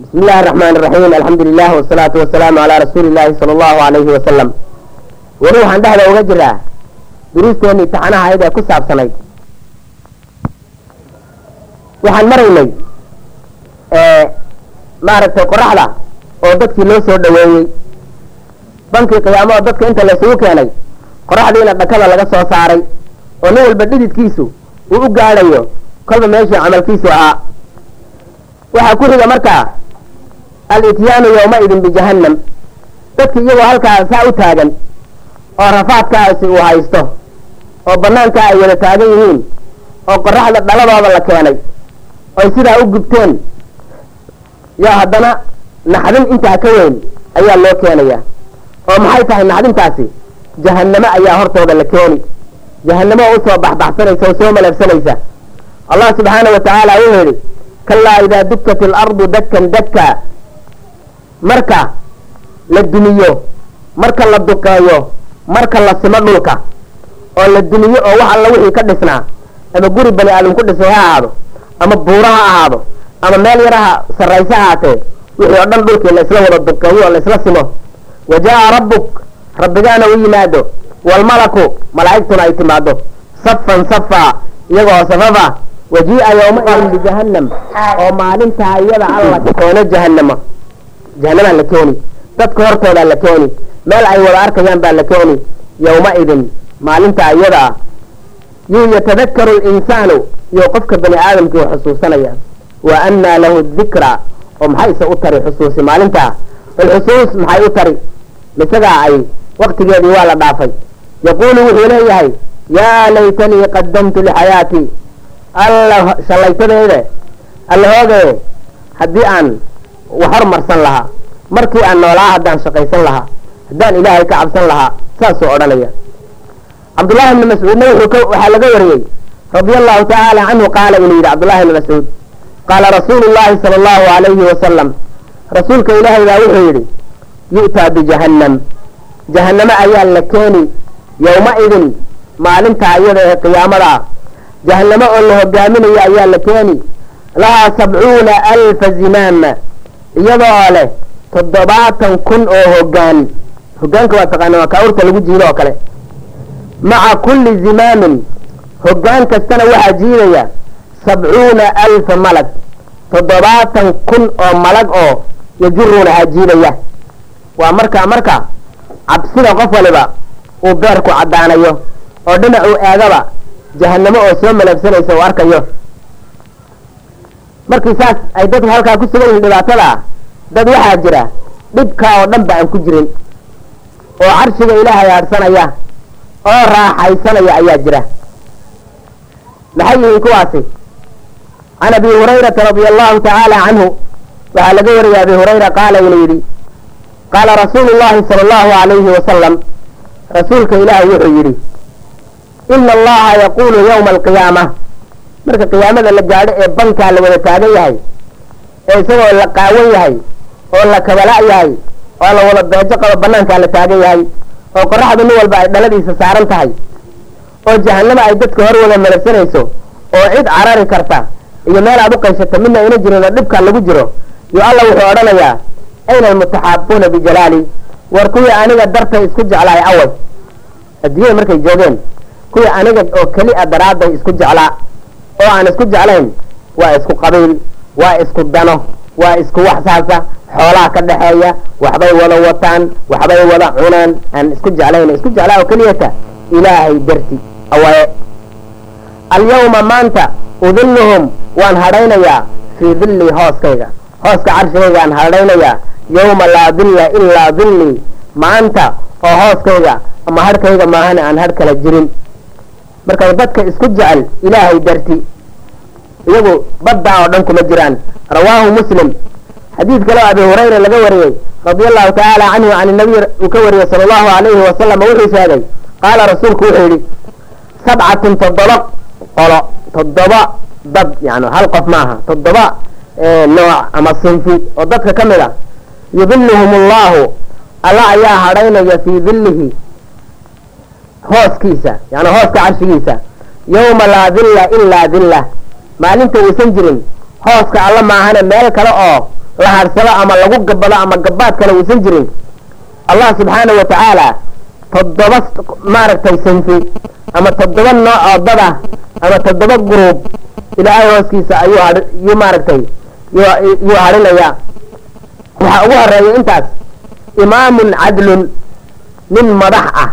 بسم الله الرحمن الرحيم الحمد لله والصلاة والسلام على رسول الله صلى الله عليه وسلم weli waxaan dhexda uga jiraa duruusteeni imtixaanaha ayada ku saabsanayd waxaan maraynay maaragtay qoraxda oo dadkii loo soo dhaweeyey bankii qiyaamo oo dadka inta laysugu keenay qoraxdiina dhakada laga soo saaray oo nin walba dhididkiisu uu u gaadhayo kolba meeshuu camalkiisu ahaa waxaa ku xiga markaa al-ityaanu yawma-idin bijahannam. Dadkii iyagoo halkaa saa u taagan oo rafaadkaasi uu haysto oo banaankaa ay wada taagan yihiin oo qoraxda dhaladooda la keenay oy sidaa u gubteen yaa haddana naxdin intaa ka weyn ayaa loo keenaya oo maxay tahay naxdintaasi? Jahannamo ayaa hortooda la keeni. Jahannamo oo u soo baxbaxsanaysa oo soo malabsanaysa allah subxaana wa tacaala wuxuu yidhi kalaa idaa dukkat ilardu dakkan dakka marka la dumiyo marka la duqeeyo marka la simo dhulka oo la dumiyo oo wax alla wixii ka dhisnaa ama guri bani aadam ku dhisay ha ahaado ama buuro ha ahaado ama meel yaraha sarrayse ahaatee wixii oo dhan dhulkii la isla wada duqeeyo oo la isla simo. Wa jaa rabbuk rabbigaana u yimaado walmalaku malaa'igtuna ay timaado. Safan safa iyagoo safafa. Wajii'a yawma-idin bijahannam oo maalintaa iyada alla keeno jahannama jahanamaa la keeni dadka hortoodaa la keeni meel ay wada arkayaan baa la keeni yawma-idin maalintaa iyada ah yuu yatadakaru linsaanu. Iyo qofka bani aadamkii u xusuusanaya wa annaa lahu dikra oo maxayse u tari xusuusi maalintaa alxusuus maxay u tari? Misagaa ay waktigeedii waa la dhaafay. Yaquulu wuxuu leeyahay yaa laytanii qadamtu lixayaatii alla shallaytadeede allahoogee haddii aan hormarsan lahaa. Markii aan noolaa haddaan shaqaysan lahaa haddaan ilaahay ka cabsan lahaa saasuu odhanaya. Cabdullahi bni mascuudna waxaa laga wariyey radia allahu tacaala canhu qaala inuu yidhi cabdullahi bni mascuud qaala rasuulu llahi sala allahu alayhi wasalam rasuulka ilaahay baa wuxuu yidhi yu'taa bijahannam jahannamo ayaa la keeni yowma-idin maalintaa iyada ee qiyaamada jahannamo oo la hogaaminayo ayaa la keeni lahaa sabcuuna alfa zimaama iyadoo leh toddobaatan kun oo hogaan hogaanka waa taqaana waa kaawurta lagu jiido oo kale. Maca kulli zimaamin hogaan kastana waxaa jiidaya sabcuuna alfa malag. Toddobaatan kun oo malag oo yajuruuna ha jiidaya. Waa markaa marka cabsida qof waliba uu beerku caddaanayo oo dhinacuu eegaba jahannamo oo soo malabsanaysa uu arkayo markii saas ay dadku halkaa ku sugan yihiin dhibaatada dad waxaa jira dhibkaa oo dhan ba aan ku jirin. Oo carshiga ilaahay aadhsanaya oo raaxaysanaya ayaa jira. Maxay yihiin kuwaasi? Can abi hurayrata radia allahu tacaala canhu waxaa laga wariyay abi hurayra qaala inuu yidhi qaala rasuulu llahi sala allahu alayhi wasalam rasuulka ilaahay wuxuu yidhi ina allaha yaquulu yawma alqiyaama marka qiyaamada la gaadho ee bankaa la wada taagan yahay ee isagoo la qaawan yahay oo la kabala' yahay oo la wada beejo qabo banaankaa la taagan yahay oo qoraxda nin walba ay dhaladiisa saaran tahay oo jahannama ay dadka hor wada malasanayso oo cid carari karta iyo meel aad u qaysata midna ina jirin oo dhibka lagu jiro yo alla wuxuu odhanayaa ayna almutaxaabuuna bijalaali war kuwii aniga dartay isku jeclaay away adduunyada markay joogeen kuwii aniga oo keli a daraadday isku jeclaa oo aan isku jeclayn waa isku qabiil waa isku dano waa isku waxsaasa xoolaha ka dhaxeeya waxbay wada wataan waxbay wada cunaan aan isku jeclayn isku jeclaa oo keliyata ilaahay darti awaye alyawma maanta udilluhum waan hadhaynayaa fii dillii hooskayga. Hooska carshigaygaan hadhaynayaa yawma laa dilla ilaa dillii maanta oo hooskayga ama hadhkayga maahana aan hadh kala jirin marka dadka isku jecel ilaahay darti iyagu baddaa oo dhan kuma jiraan. Rawaahu muslim. Xadiid kaleo abi hurayra laga wariyey radia allahu tacaala canhu can nabiy uu ka wariyey sala allahu alayhi wasalam wuxuu sheegay qaala rasuulku wuxuu yidhi sabcatun toddoba qolo toddoba dad yani hal qof maaha toddoba nooc ama sinfi oo dadka ka mid a yudiluhum allahu alla ayaa hadhaynaya fii dillihi hooskiisa yani hooska carshigiisa yawma laa dilla ilaa dilla. Maalinta uusan jirin hooska alla maahane meel kale oo la hadhsado ama lagu gabado ama gabaad kale uusan jirin. Allah subxaanahu wa tacaala toddoba maaragtay sanfi ama toddoba nooc oo dad ah ama toddoba gruub ilaahay hooskiisa ayuu ha yuu maaragtay yuu hadhinayaa waxaa ugu horreeya intaas imaamun cadlun nin madax ah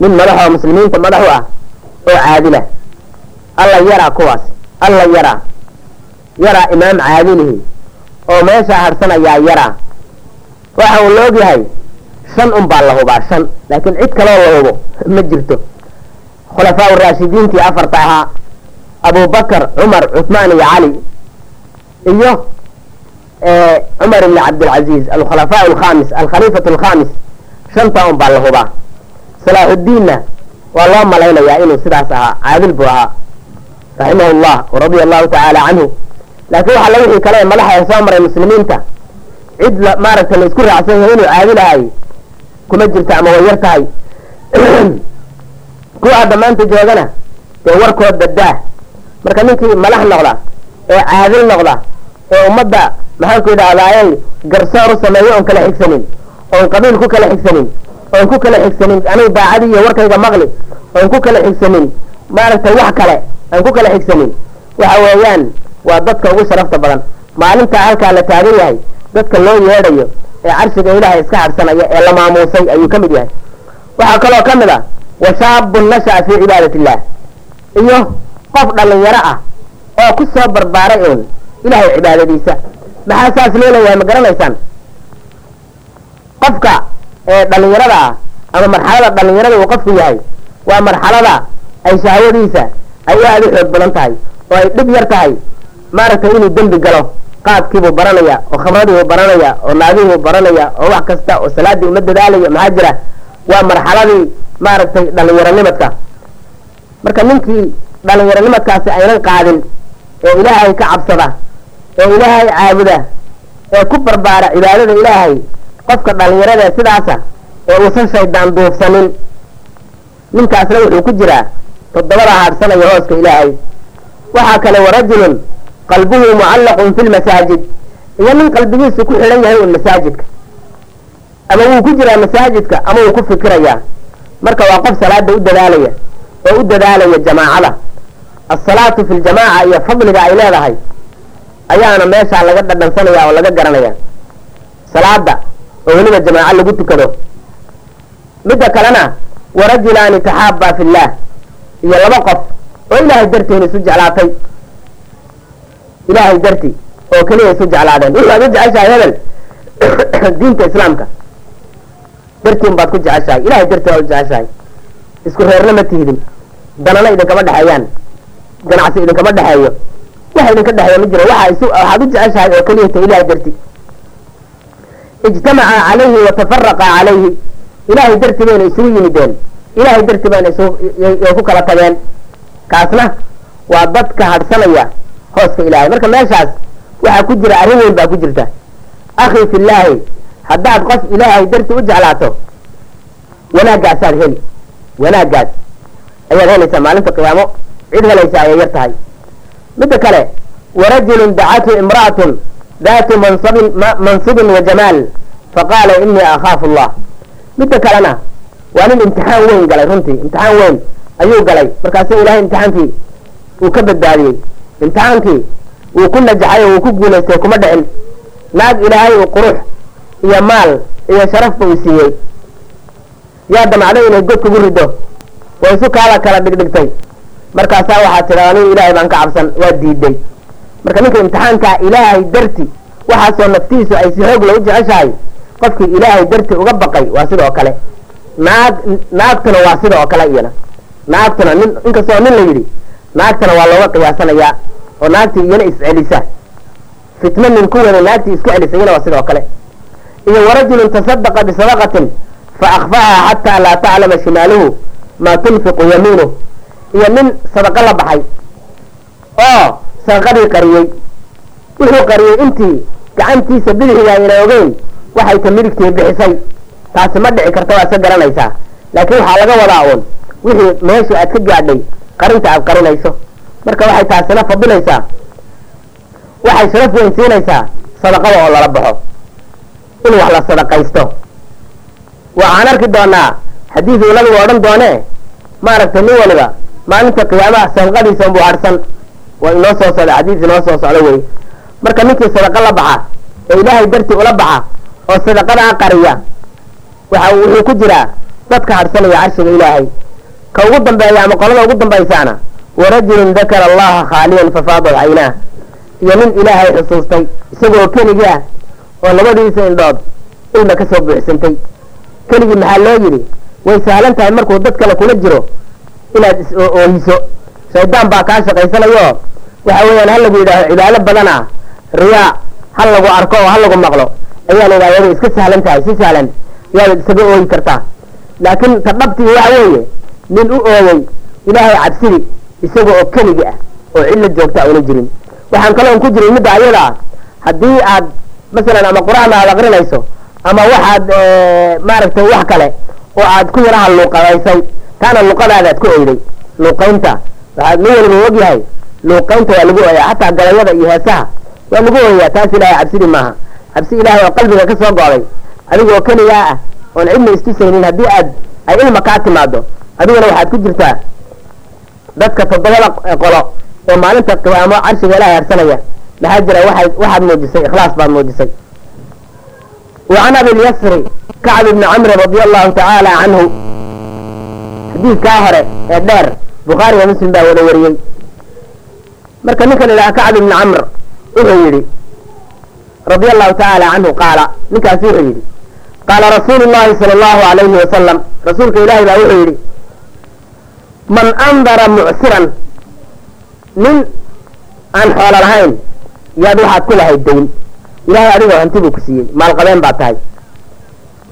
nin madax oo muslimiinta madax u ah oo caadila. Alla yaraa kuwaas alla yaraa yaraa imaam caadilihi oo meeshaa hadhsanayaa yaraa waxa uu la ogyahay shan un baa la hubaa shan. Laakiin cid kaloo la hubo ma jirto. Khulafaa raashidiintii afarta ahaa abubakar cumar cuثmaan iyo cali iyo cumar ibn cabdilcaziiz alkhulafaa alkhamis alkhaliifat alkhamis shanta un baa la hubaa salaaxudiinna waa loo malaynayaa inuu sidaas ahaa caadil buu ahaa raximah llah waradia allahu tacaala canhu laakiin waxaa la wixii kale madaxa soo maray muslimiinta cid maaragtay la isku raacsan yahay inuu caadilahay kuma jirto ama way yar tahay. Kuwa hadda maanta joogana dee warkood badaa marka ninkii madax noqda ee caadil noqda ee ummadda maxaanku yidhahdaaye garsoor u sameeyo oon kala xigsanin oon qabiil ku kala xigsanin oon ku kala xigsanin aniga daacadii iyo warkayga maqli oon ku kala xigsanin maaragtay wax kale aan ku kala xigsanin waxa weeyaan waa dadka ugu sharafta badan. Maalintaa halkaa la taagan yahay dadka loo yeedhayo ee carshiga ilaahay iska hadhsanaya ee la maamuusay ayuu ka mid yahay. Waxaa kaloo ka mid a wa shaabun nasha'a fii cibaadat illah iyo qof dhalinyaro ah oo ku soo barbaaray uun ilaahay cibaadadiisa. Maxaa saas loo ma garanaysaan? Qofka ee dhalinyarada ah ama marxalada dhalinyarada uu qofku yahay waa marxalada ay shahwadiisa ay aada u xoog badan tahay oo ay dhib yar tahay. Maaragtay inuu dembi galo qaadkiibuu baranaya oo khamradiibuu baranaya oo naadihiibuu baranaya oo wax kasta oo salaadii uma dadaalaya maxaa jira? Waa marxaladii maaragtay dhalinyaronimadka marka ninkii dhalinyaronimadkaasi aynan qaadin ee ilaahay ka cabsada ee ilaahay caabuda ee ku barbaara cibaadada ilaahay qofka dhalinyarada sidaasa ee uusan shaydaan duufsanin ninkaasna wuxuu ku jiraa toddobada hadhsanaya hooska ilaahay. Waxaa kale warajulun qalbuhu mucallaqun fi lmasaajid iyo nin qalbigiisu ku xidhan yahay un masaajidka. Ama wuu ku jiraa masaajidka ama wuu ku fikirayaa. Marka waa qof salaada u dadaalaya oo u dadaalaya jamaacada. Asalaatu fi ljamaaca iyo fadliga ay leedahay ayaana meeshaa laga dhadhansanaya oo laga garanaya salaada oo weliba jamaaco lagu tukado. Midda kalena warajulaani taxaabaa fi llah iyo laba qof oo ilaahay darteena isu jeclaatay. Ilaahay darti oo keliya isu jeclaadeen. Wuxuu aad u jeceshahay hebel diinta islaamka. Dartiin baad ku jeceshahay. Ilahay darti baad u jeceshahay. Isku reerna ma tihidin. Danana idinkama dhexeeyaan. Ganacsi idinkama dhexeeyo. Waxa idinka dhexeeya ma jiro. Waxa isu waxaad u jeceshahay oo keliya ta ilahay darti ijtamaca calayhi watafaraqa calayhi ilaahay darti bayna isugu yimideen ilaahay darti bayna isuyay ku kala tageen kaasna waa dadka hadhsanaya hooska ilaahay marka meeshaas waxaa ku jira arrin weyn baa ku jirta akhi fillaahi haddaad qof ilaahay darti u jeclaato wanaagaasaad heli wanaaggaas ayaad helaysaa maalinta qiyaamo cid helaysa ayay yar tahay midda kale warajulun dacathu imra'atun mansabin mansibin wa jamaal faqaala inii akhaafu allah midda kalena waa nin imtixaan weyn galay runtii imtixaan weyn ayuu galay markaasu ilaahay imtixaankii uu ka badbaadiyey imtixaankii wuu ku najaxay oo wuu ku guulaystay kuma dhicin naag ilaahay uu qurux iyo maal iyo sharafba uu siiyey yaa damacday inay god kugu rido way isu kaada kala dhigdhigtay markaasaa waxaa tidha anigu ilaahay baan ka cabsan waa diiday marka ninka imtixaankaa ilaahay darti waxaasoo naftiisu ay si xoog la u jeceshahay qofkii ilaahay darti uga baqay waa sidoo kale. Naag naagtuna waa sidoo kale iyana. Naagtuna nin inkastoo nin la yidhi naagtana waa looga qiyaasanayaa oo naagtii iyana iscelisa fitno nin ku wada naagtii isku celisa iyana waa sidoo kale. Iyo warajulun tasadaqa bisadaqatin fa akfaha xataa laa taclama shimaaluhu maa tunfiqu yamiinuh iyo nin sadaqo la baxay. Oo sadaqadii qariyey. Wuxuu qariyey intii gacantiisa bidixga ayna ogeyn. Waxay ta midigtii bixisay. Taasi ma dhici karta waa iska garanaysaa. Laakiin waxaa laga wadaa uun. Wixii meesha aad ka gaadhay qarinta aad qarinayso. Marka waxay taasina fadilaysaa waxay sharaf weyn siinaysaa sadaqada oo lala baxo. In wax la sadaqaysto. Waxaan arki doonaa xadiid uu nabigu odhan doonee? Maaragtay nin waliba maalinta qiyaamaha sadaqadiisa unbuu harsan waa inoo soo socda xadiis inoo soo socdo wey. Marka ninkii sadaqa la baxa ee ilaahay dartii ula baxa oo sadaqadaa qariya waxa wuxuu ku jiraa dadka harsanaya carshiga ilaahay. Ka ugu dambeeya ama qolada ugu dambaysaana warajulun dakara allaha khaaliyan fafaadat caynaah iyo nin ilaahay xusuustay isagoo keligii ah oo labadiisa indhood ilma ka soo buuxsantay. Keligii maxaa loo yidhi? Way sahlan tahay markuu dad kale kula jiro inaad is oohiso shaydaan baa kaa shaqaysanayo. Waxa weeyaan ha lagu yidhaaho cibaado badan riyaa ha lagu arko oo ha lagu maqlo. Ayaa la yidhaha way iska sahlan tahay si sahlan. Yaad isaga ooyi kartaa. Laakiin ta dhabtii waxa weeye nin u ooyey ilaahay cabsidi isaga oo keligi ah oo cilla joogta una jirin. Waxaan kaloon ku jirin midda ayada haddii aad masalan ama qur'aan aad aqrinayso ama waxaad maaragtay wax kale oo aad ku yaraha luuqadaysay taana luuqadaadaad ku oyday. Luuqaynta waxaa nin walba ogyahay luuqaynta waa lagu oyaa xataa galayada iyo heesaha waa lagu oyaa taas ilaahay cabsidi maaha. Cabsi ilaahay oo qalbiga ka soo soo go'day adigoo keligaa ah oon cidna istusaynin haddii aad ay ilma kaa timaado adiguna waxaad ku jirtaa dadka toddobada qolo oo maalinta qiyaamo carshiga ilaahay harsanaya. Maxaa jira waa waxaad muujisay ikhlaas baad muujisay. Wacan abi lyasri kacb ibni camri radia allahu tacaala canhu xadiidkaa hore ee dheer bukhaariga muslim baa wada wariyey. Marka ninka la idhaha kacb ibni camr wuxuu yidhi radia allahu tacaala canhu qaala ninkaasi wuxuu yidhi qaala rasuulu llahi sala allahu alayhi wasalam rasuulka ilaahay baa wuxuu yidhi man andara mucsiran nin aan xoolo lahayn yaad waxaad ku lahayd dayn ilahay adigoo hanti buu ku siiyey maalqabeen baad tahay.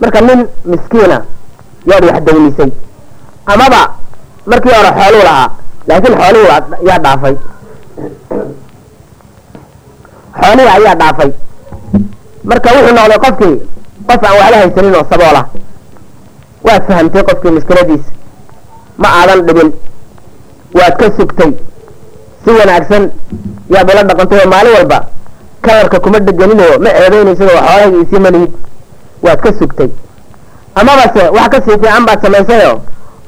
Marka nin miskiina yaad wax daynisay amaba markii hore xooluu lahaa laakiin xoolihii yaa dhaafay. Xoolihii ayaa dhaafay. Marka wuxuu noqday qofkii qof aan waxba haysanin oo saboola waad fahamtay qofkii mushkiladiisa ma aadan dhibin. Waad ka sugtay. Si wanaagsan yaad ula dhaqantay oo maalin walba kalarka kuma deganinoo ma ceebeynaysid oo xoolahayga isii malihid waad ka sugtay. Amabase wax ka sii fiican baad samaysayoo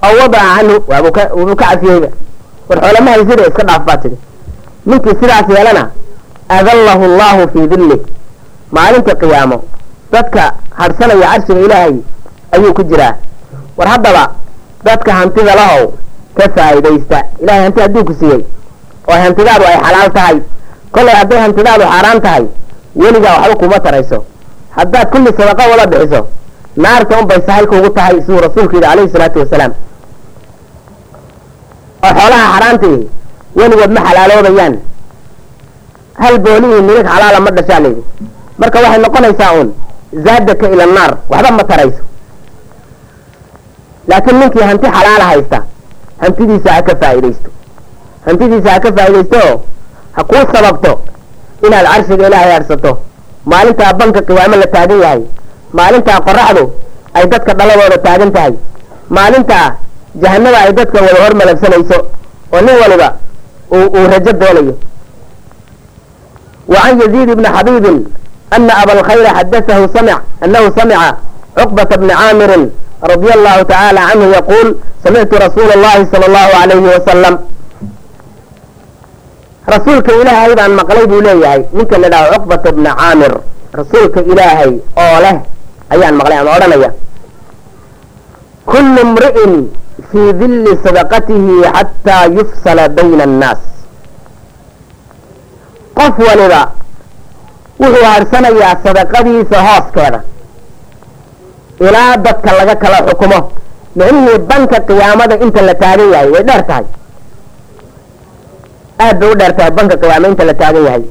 aw wadaca canhu waabuu ka cafiyeyba war xoolama haysida iska dhaaf baa tidhi ninkii sidaas yeelana adallahu allahu fii dillih maalinta qiyaamo dadka hadhsanaya carshiga ilaahay ayuu ku jiraa war haddaba dadka hantida lahow ka faa'iidaysta ilahay hanti hadduu ku siiyey oo hantidaadu ay xalaal tahay kollay hadday hantidaadu xaaraan tahay weligaa waxba kuma tarayso haddaad kulli sadaqa wada bixiso naarta unbay sahal kuugu tahay siduu rasuulku yidhi calayhi salaatu wasalaam oo xoolaha xaaraantii weligood ma xalaaloobayaan. Hal boolihii milig xalaala ma dhashaa layidhi. Marka waxay noqonaysaa uun zaadaka ila naar waxba ma tarayso. Laakiin ninkii hanti xalaala haysta hantidiisa ha ka faa'iidaysto. Hantidiisa ha ka faa'iidaysto oo ha kuu sababto inaad carshiga ilaahay harsato. Maalintaa banka qiyaamo la taagan yahay maalintaa qoraxdu ay dadka dhaladooda taagan tahay. Maalintaa jahanada ay dadkan wada hor malagsanayso oo nin waliba uu rajo doonayo. Wacan yaziid bni xabiibin ana abalkhayra xadaahu sami anahu samica cuqbata bni caamirin radia allahu tacaala canhu yaquul samictu rasuula allahi sala allahu alayhi wasalam rasuulka ilaahay baan maqlay buu leeyahay ninka la dhaha cuqbata bni caamir rasuulka ilaahay oo leh ayaan maqlay ama odhanaya. Kullu mri'in fii dilli sadaqatihi xataa yufsala bayna annaas qof waliba wuxuu harsanayaa sadaqadiisa hooskeeda ilaa dadka laga kala xukumo micnihii banka qiyaamada inta la taagan yahay way dheer tahay aad bay u dheer tahay banka qiyaamo inta la taagan yahay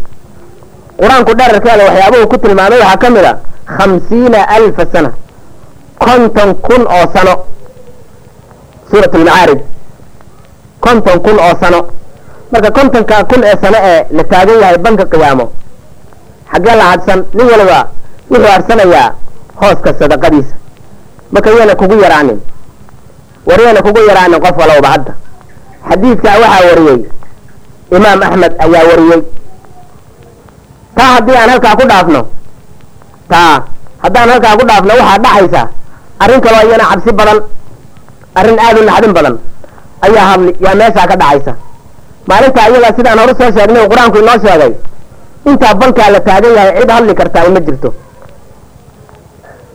qur'aanku dherarkeeda waxyaabuhu ku tilmaamay waxaa ka mid a khamsiina alfa sana konton kun oo sano suurat lmacaarij konton kun oo sano. Marka kontonka kun ee sano ee la taagan yahay banka qiyaamo xaggee la hadsan nin waliba wuxuu hadsanayaa hooska sadaqadiisa. Marka yana kugu yaraanin war yana kugu yaraanin qof walowba hadda. Xadiidkaa waxaa wariyey imaam axmed ayaa wariyey. Taa haddii aan halkaa ku dhaafno taa haddaan halkaa ku dhaafno waxaa dhacaysa arrin kaloo iyana cabsi badan arrin aada u naxdin badan. Ayaa hadli yaa meeshaa ka dhacaysa. Maalinta iyadaa sidaan horu soo sheegnay uu qur'aanku inoo sheegay. Intaa bankaa la taagan yahay cid hadli kartaa uma jirto.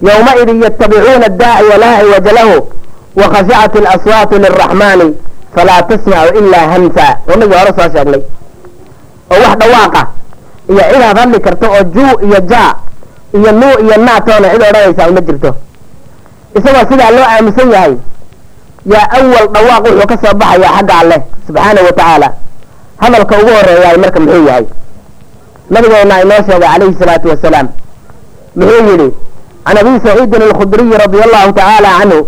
Yowmaidin yatabicuuna adaaciya laa ciwaja lahu wakhashacat alaswaatu liraxmaani falaa tasmacu ilaa hamsa. Wanagii hore soo sheegnay. Oo wax dhawaaqa. Iyo cidaad hadli karta oo juu iyo jaa iyo nuu iyo naatoona cid odhanaysaa uma jirto. Isagoo sidaa loo aaminsan yahay yaa awal dhawaaq wuxuu ka soo baxayaa xagga alleh subxaanahu watacaala hadalka ugu horeeyaay marka muxuu yahay? Nabigeena inoo sheegay calayhi salaatu wasalaam muxuu yidhi can abi saciidin alkhudriyi radia allahu tacaala canhu.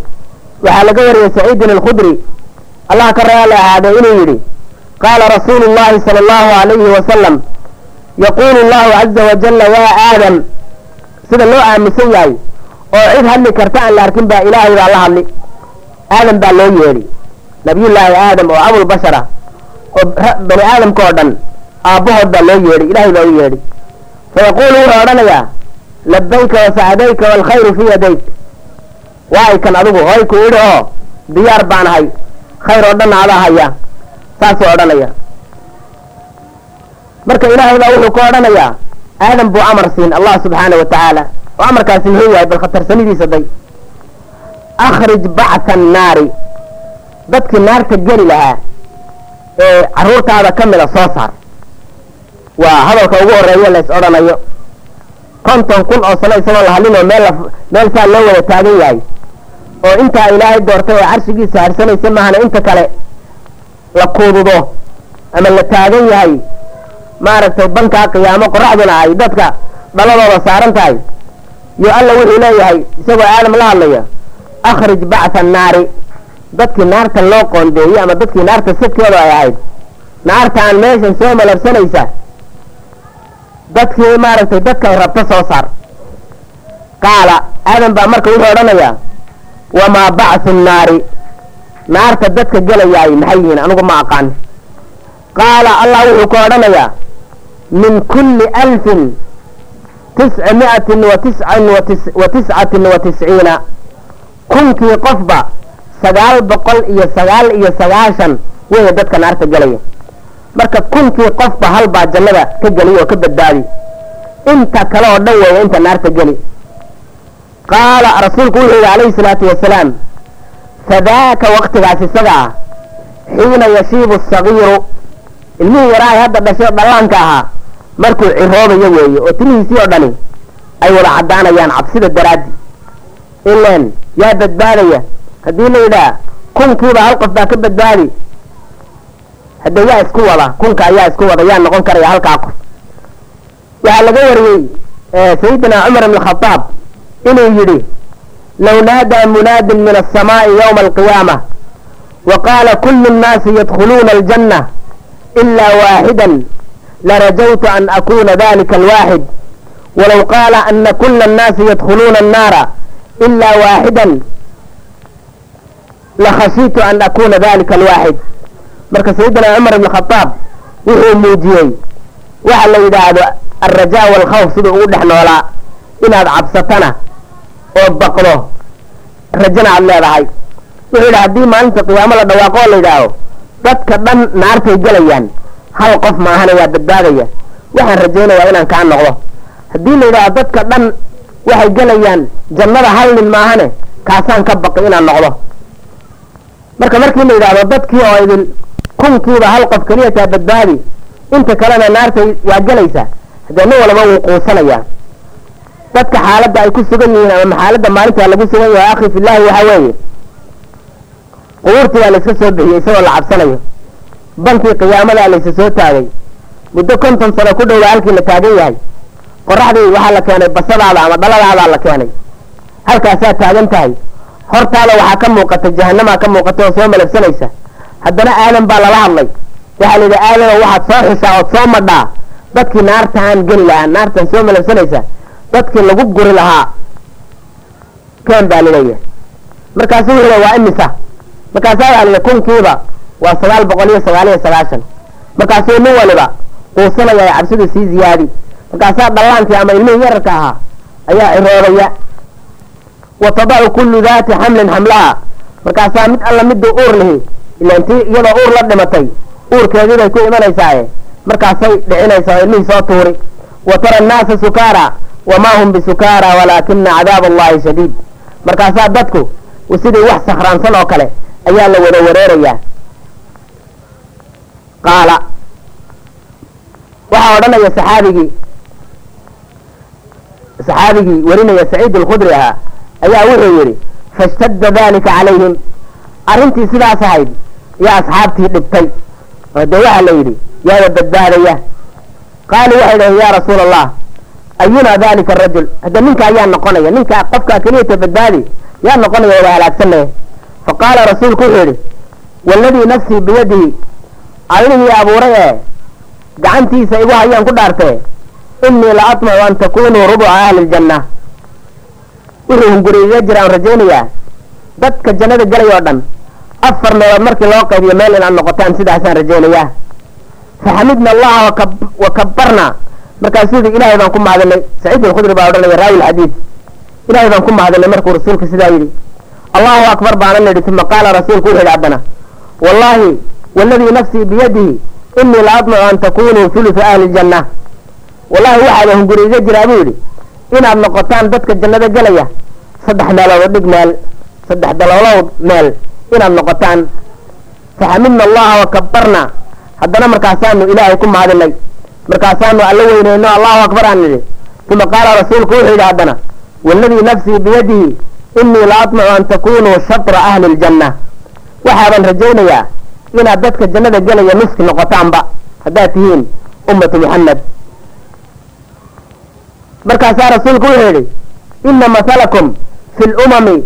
Waxaa laga wariyey saciidin alkhudri. Allah ka raali ahaadee inuu yidhi qaala rasuulu llahi sala allahu alayhi wasalam yaquulu llahu caza wajalla yaa aadam sida loo aaminsan yahay oo cid hadli karta aan la arkin baa ilaahay baa la hadli aadam baa loo yeedhi nabiyullaahi aadam oo abulbashara oo bani aadamka oo dhan aabbahood baa loo yeedhi ilaahay baa u yeedhi fayaquulu wuxuu odhanayaa labayka wasacdayka waalkhayru fii yadayk. Waay kan adigu hoy ku idhi oo diyaar baan ahay khayr oo dhan adaa haya saasuu odhanaya marka ilaahay baa wuxuu ka odhanayaa aadam buu amar siin allah subxaana wa tacaala oo amarkaasi muxuu yahay? Bal khatarsanidiisa day akhrij bacta annaari dadkii naarta geli lahaa ee carruurtaada ka mida soo saar waa hadalka ugu horreeya lays odhanayo konton kun oo sano isagoo la hadlinoo meel meel saa loo wada taagan yahay oo intaa ilaahay doortay oo carshigiisa harsanaysa maahana inta kale la kuududo ama la taagan yahay maaragtay bankaa qiyaamo qoraxduna ay dadka dhaladooda saaran tahay yo alla wuxuu leeyahay isagoo aadam la hadlaya akhrij bacta annaari dadkii naarta loo qoondeeyey ama dadkii naarta sadkeedu ay ahayd naartaan meeshan soo malabsanaysa dadkii maaragtay dadkay rabta soo saar qaala aadam baa marka wuxuu odhanayaa wamaa bacthu nnaari naarta dadka gelayaay maxay yihiin anigu ma aqaan qaala allah wuxuu ka odhanayaa min kulli alfin tisca mi'atin wa tiscan wa tiscatin wa tisciina kunkii qofba sagaal boqol iyo sagaal iyo sagaashan weya dadka naarta gelaya marka kunkii qofba halbaa jannada ka geliy oo ka badbaadi. Inta kale oo dhan weeya inta naarta geli. Qaala rasuulku wuxuu yidhi calayhi salaatu wasalaam fadaaka waktigaas isaga ah xiina yashiibu asagiiru ilmihii yaraahay hadda dhashay dhallaanka ahaa markuu ciroobayo weeye. Oo timihiisii oo dhani ay wada caddaanayaan cabsida daraaddi ileen yaa badbaadaya haddii la yidhaah kunkiiba hal qof baa ka badbaadi hadde yaa isku wada kunka ayaa isku wada yaa noqon karaya halkaa qof waxaa laga wariyey sayidina cumar ibn khadaab inuu yidhi low naadaa munaadin min aلsamaaءi ywma alqiyaama wa qaala kulu الnaasi yadkhuluuna aljanna ila waaxida larajawtu an akuna dalika alwaaxid walow qaala ana kula الnaasi yadkhuluuna الnaara ila waaxida lakhashiitu an akuna dalika alwaaxid marka sayidina cumar ibn khadaab wuxuu muujiyey waxa la yidhaahdo alrajaa waalkhawf siduu ugu dhex noolaa inaad cabsatana oo baqdo rajana aad leedahay wuxuu yidhi haddii maalinta qiyaamo la dhawaaqo oo la yidhaaho dadka dhan naartay gelayaan hal qof maahana waa badbaadaya waxaan rajaynayaa inaan kaa noqdo haddii la yidhaaho dadka dhan waxay gelayaan jannada hal nin maahane kaasaan ka baqi inaan noqdo. Marka markii la yidhaahdo dadkii oo idin kunkiiba hal qof keliya taa badbaadi inta kalena naarta waa gelaysaa haddee nin walba wuu quusanayaa. Dadka xaaladda ay ku sugan yihiin ama xaaladda maalintaa lagu sugan yahay akhi filaahi waxaa weeye qubuurtii baa layska soo bixiyey isagoo la cabsanayo. Bankii qiyaamadaa laysa soo taagay. Muddo konton sano ku dhowda halkii la taagan yahay qoraxdii waxaa la keenay basadaada ama dhaladaadaa la keenay. Halkaasaa taagan tahay. Hortaada waxaa ka muuqata jahanamaa ka muuqata oo soo malabsanaysa. Haddana aadan baa lala hadlay. Waxaa la yidhi aadano waxaad soo xushaa ood soo madhaa. Dadkii naartaan geli lahaa naartan soo malabsanaysa dadkii lagu guri lahaa. Keen baa la leeyahay markaasu wuxuu le waa imisa? Markaasaa waxaa layidhi kunkiiba waa sagaal boqol iyo sagaal iyo sagaashan. Markaasuu nin waliba quusanaya ay cabsidu sii ziyaadi markaasaa dhallaankii ama ilmihii yararka ahaa ayaa ciroobaya wa tadacu kullu daati xamlin xamlaha markaasaa mid alla miduu uur lihi ila intii iyadoo uur la dhimatay uurkeedii bay ku imanaysaaye markaasay dhicinaysaa oo ilmihii soo tuuri. Wa tara annaasa sukaara wamaa hum bisukaara walaakina cadaab allahi shadiid. Markaasaa dadku sidii wax sakhraansan oo kale ayaa la wada wareerayaa qaala waxaa odhanaya saxaabigii saxaabigii warinaya saciid alkhudri ahaa ayaa wuxuu yidhi fashtadda dalika calayhim. Arrintii sidaas ahayd yaa asxaabtii dhibtay. Oo dee waxaa la yidhi yaada badbaadaya qaaluu waxay dhaheen yaa rasuula allah ayunaa dalika arajul hadda ninka ayaa noqonaya ninka qofkaa keliyata badbaadi yaa noqonaya wada halaagsanaya faqaala rasuulku wuxuu yidhi waaladii nafsii biyadihi allihii abuuray ee gacantiisa igu hayaan ku dhaartee innii la atmacu an takunuu rubuca ahli ljanna wuxuu hunguriga jira rajaynayaa dadka jannada gelay oo dhan afar meelood markii loo qaybiyo meel in aad noqotaan sidaasaan rajaynayaa faxamidna allaha wa kabbarna markaasuu yidhi ilaahay baan ku mahadinay saciid alkhudri baa odhanaya raawi lxadiid ilaahay baan ku mahadinay markuu rasuulku sidaa yidhi allahu akbar baana nidhi tuma qaala rasuulku wuxu yidhi haddana wallaahi waaladii nafsii biyadihi innii la admacu an takunuu hulufa ahli ljanna wallahi waxaada hunguri iga jiraa buu yidhi inaad noqotaan dadka jannada gelaya saddex meelood oo dhig meel saddex daloolood meel inaad noqotaan. Faxamidna allaha wa kabbarna. Haddana markaasaanu ilaahay ku mahadinay markaasaanu alla weyneyno allahu akbar aan nidhi uma qaala rasuulku wuxuu yidhi haddana waaladii nafsii biyadihi innii la atmacu an takunuu shatra ahli ljanna waxaaban rajaynayaa inaad dadka jannada gelaya nuski noqotaanba haddaad tihiin ummatu muxamed markaasaa rasuulku wuxuu yidhi ina masalakum fi lumami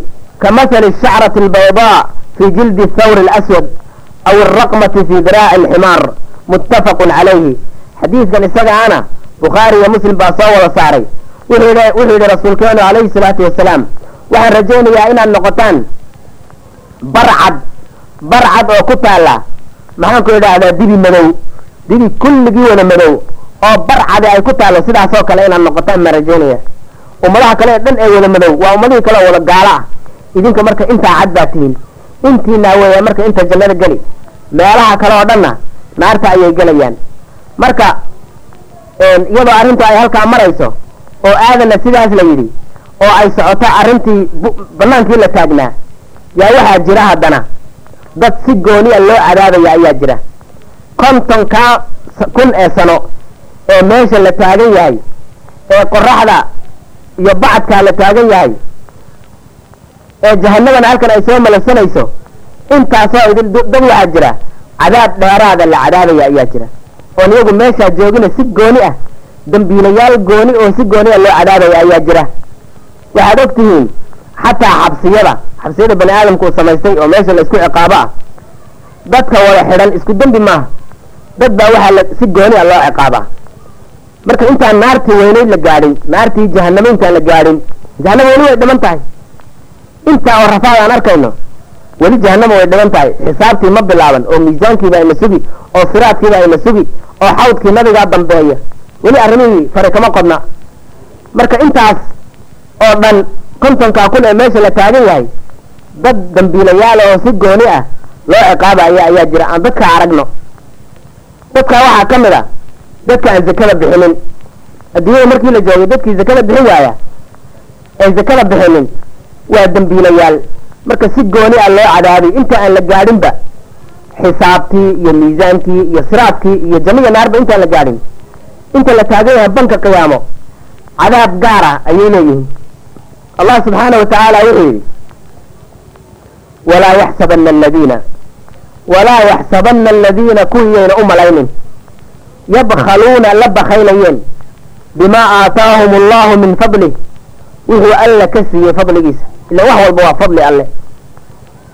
ka masali shacrati albaydaa fi jildi thawri alaswad aw alraqmati fi diraaci alximaar muttafaqun calayhi xadiidkan isaga ana bukhaari iyo muslim baa soo wada saaray. Wuxuu yidhi rasuulkeenu calayhi salaatu wasalaam waxaan rajaynayaa inaad noqotaan barcad barcad oo ku taalla maxaan ku idhaahdaa dibi madow dibi kulligii wada madow oo barcadi ay ku taallo sidaasoo kale inaad noqotaan rajaynaya ummadaha kale ee dhan ee wada madow waa ummadihii kale oo wada gaalo ah. Idinka marka intaa cad baa tihiin. Intiinaa weeya marka inta jannada geli. Meelaha kale oo dhanna naarta ayay gelayaan. Marka iyadoo arrintu ay halkaa marayso oo aadanna sidaas la yidhi oo ay socoto arrintii bannaankii la taagnaa yaa waxaa jira haddana. Dad si gooniya loo cadaabaya ayaa jira. Kontonkaa kun ee sano ee meesha la taagan yahay ee qoraxda iyo bacadkaa la taagan yahay ee jahanabana halkan ay soo malasanayso intaasoo idin dad waxaa jira cadaab dheeraada la cadaabaya ayaa jira. Oon iyagu meeshaa joogina si gooni ah dambiilayaal gooni oo si gooni ah loo cadaabaya ayaa jira. Waxaad og tihiin xataa xabsiyada xabsiyada bani aadamku uu samaystay oo meesha la isku ciqaabo ah dadka wada xidhan isku dembi maaha. Dad baa waxaa si gooni a loo ciqaabaa marka intaan naartii weynayd la gaadhin naartii jahanamo intaan la gaadhin jahanamo weli way dhiman tahay. Intaa oo rafaad aan arkayno weli jahanamo way dhiman tahay. Xisaabtii ma bilaaban oo miisaankiiba ayna sugi oo siraadkiiba ayna sugi oo xawdkii nabigaa dambeeya. Weli arrimihii fari kama qodna. Marka intaas oo dhan kontonkaa kun ee meesha la taagan yahay dad dambiilayaal oo si gooni ah loo ciqaabaya ayaa jira. Aan dadkaa aragno. Dadkaa waxaa ka mid a dadka aan zakada bixinin. Adduunyada markii la joogay dadkii zakada bixin waaya aan zakada bixinin. Waa dambiilayaal. Marka si gooni ah loo cadaabay inta aan la gaadhinba xisaabtii iyo miisaankii iyo siraadkii iyo jamiya naarba intaan la gaadhin. Inta la taagan yahay banka qiyaamo cadaab gaara ayay leeyihiin. Allah subxaana wa tacaala wuxuu yidhi walaa yaxsabana aladiina walaa yaxsabana aladiina kuwiyayna u malaynin yabkhaluuna la bakhaynayeen. Bimaa aataahum allahu min fadlih wuxuu alla ka siiyey fadligiisa. Ila wax walba waa fadli alle.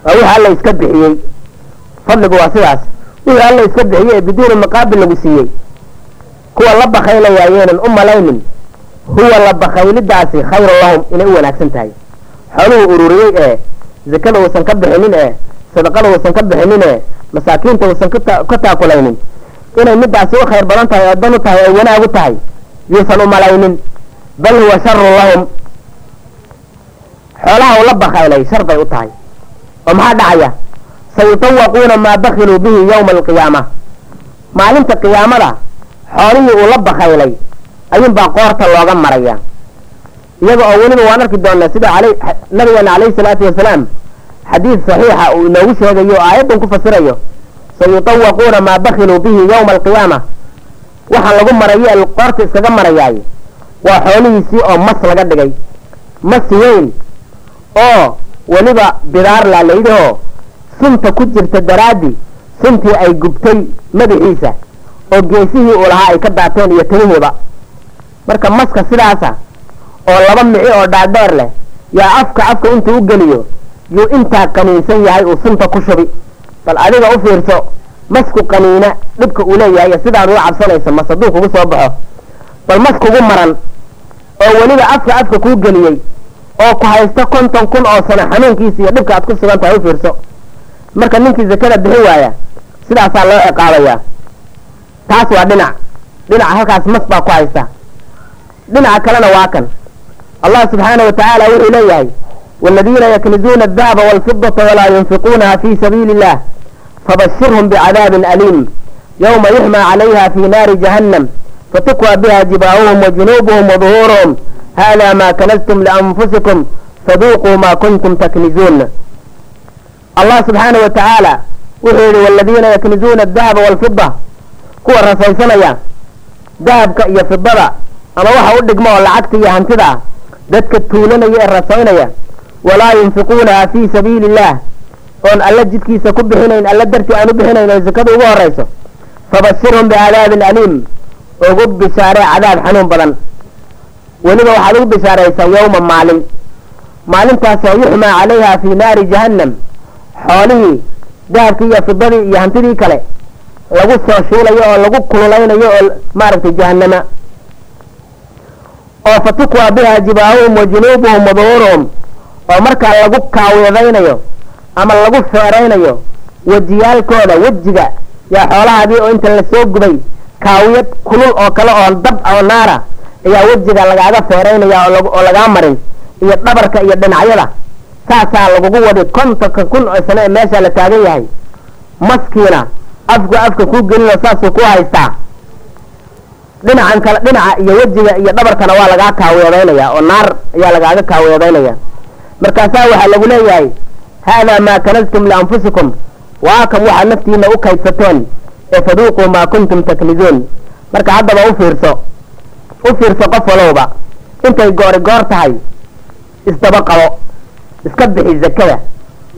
Waa wixii alla iska bixiyey. Fadligu waa sidaas. Wixii alla iska bixiyey ee biduuni maqaabil lagu siiyey. Kuwa la bakhaynayaayenan u malaynin. Huwa la bakhaylidaasi khayrun lahum inay u wanaagsan tahay. Xooluhu ururiyey ee zakada uusan ka bixinin ee sadaqada uusan ka bixinin ee masaakiinta uusan ka taakulaynin inay midaasi u khayr badan tahay oo dan u tahay ay wanaag u tahay yuusan u malaynin. Bal huwa sharun lahum. Xoolaha uu la bakaylay shar bay u tahay. Oo maxaa dhacaya? Sayutawaquuna maa bakiluu bihi yowma alqiyaama. Maalinta qiyaamada xoolihii uu la bakaylay ayuunbaa qoorta looga maraya. Iyaga oo weliba waan arki doonaa sida nabigeena calayhi salaatu wasalaam xadiid saxiixa uu inoogu sheegayo o aayaddan ku fasirayo sayutawaquuna maa bakiluu bihi yowma alqiyaama waxaa lagu marayo ee qoorta iskaga marayaay waa xoolihiisii oo mas laga dhigay mas weyn oo weliba bidaar laa layidhahoo sunta ku jirta daraaddi suntii ay gubtay madaxiisa oo geesihii uu lahaa ay ka daateen iyo timihiiba marka maska sidaasa oo laba mici oo dhaadheer leh yaa afka afka intuu u geliyo yuu intaa qaniinsan yahay uu sunta ku shubi bal adiga u fiirso masku qaniina dhibka uu leeyahay iyo sidaad uga cabsanayso mas hadduu kugu soo baxo. Bal mas kugu maran oo weliba afka afka kuu geliyey oo ku haysta konton kun oo sano xanuunkiisa iyo dhibka aad ku sugan tahay u fiirso. Marka ninkii zakada bixin waaya sidaasaa loo ciqaabayaa taas waa dhinac. Dhinaca halkaas mas baa ku haysta. Dhinaca kalena waa kan. Allah subxaana wa tacaala wuxuu leeyahay waaladiina yaknizuuna adahaba waalfidata walaa yunfiquunaha fi sabiili illah fabashirhum bicadaabin aliim yowma yuxmaa calayha fi naari jahannam fatukwى biha jibaahum wajunuubuhum waduhuuruhum hada ma kanastum lianfusikum faduuquu ma kuntum taknizuun allah subxaana wa tacaala wuxuu yihi waladiina yaknizuuna adahaba waalfida kuwa rasaysanaya dahabka iyo fidada ama waxa u dhigma oo lacagta iyo hantida ah walaa yunfiquunaha fii sabiili illah oon alla jidkiisa ku bixinayn alla dartii aan u bixinayn oo zakada ugu horayso fabashirhum bicadaabin aliim. Ugu bishaaree cadaab xanuun badan. Weliba waxaad ugu bishaaraysaa yowma maalin. Maalintaasoo yuxmaa calayha fii naari jahannam. Xoolihii dahabkii iyo fidadii iyo hantidii kale lagu soo shuulayo oo lagu kululaynayo oo maaragtay jahannama. Oo fatukwaa biha jibaahum wa junuubuhum wa duhuuruhum oo markaa lagu kaawiyadaynayo ama lagu feeraynayo wejiyaalkooda wejiga yaa xoolahaadii oo inta la soo gubay kaawiyad kulul oo kale oo dab oo naara ayaa wejiga lagaaga feeraynaya oo lagaa marin iyo dhabarka iyo dhinacyada. Saasaa lagugu wadi kontonka kun oo sano ee meesha la taagan yahay. Maskiina afku afka kuu gelinoo saasuu ku haystaa. Dhinacan kale dhinaca iyo wejiga iyo dhabarkana waa lagaa kaaweedaynaya oo naar ayaa lagaaga kaaweedaynaya markaasaa waxaa lagu leeyahay haadaa maa kanastum lianfusikum waa kan waxaad naftiina u kaydsateen ee faduuquu maa kuntum taknizuun. Marka haddaba u fiirso u fiirso qof walowba intay goori goor tahay isdaba qabo iska bixi zakada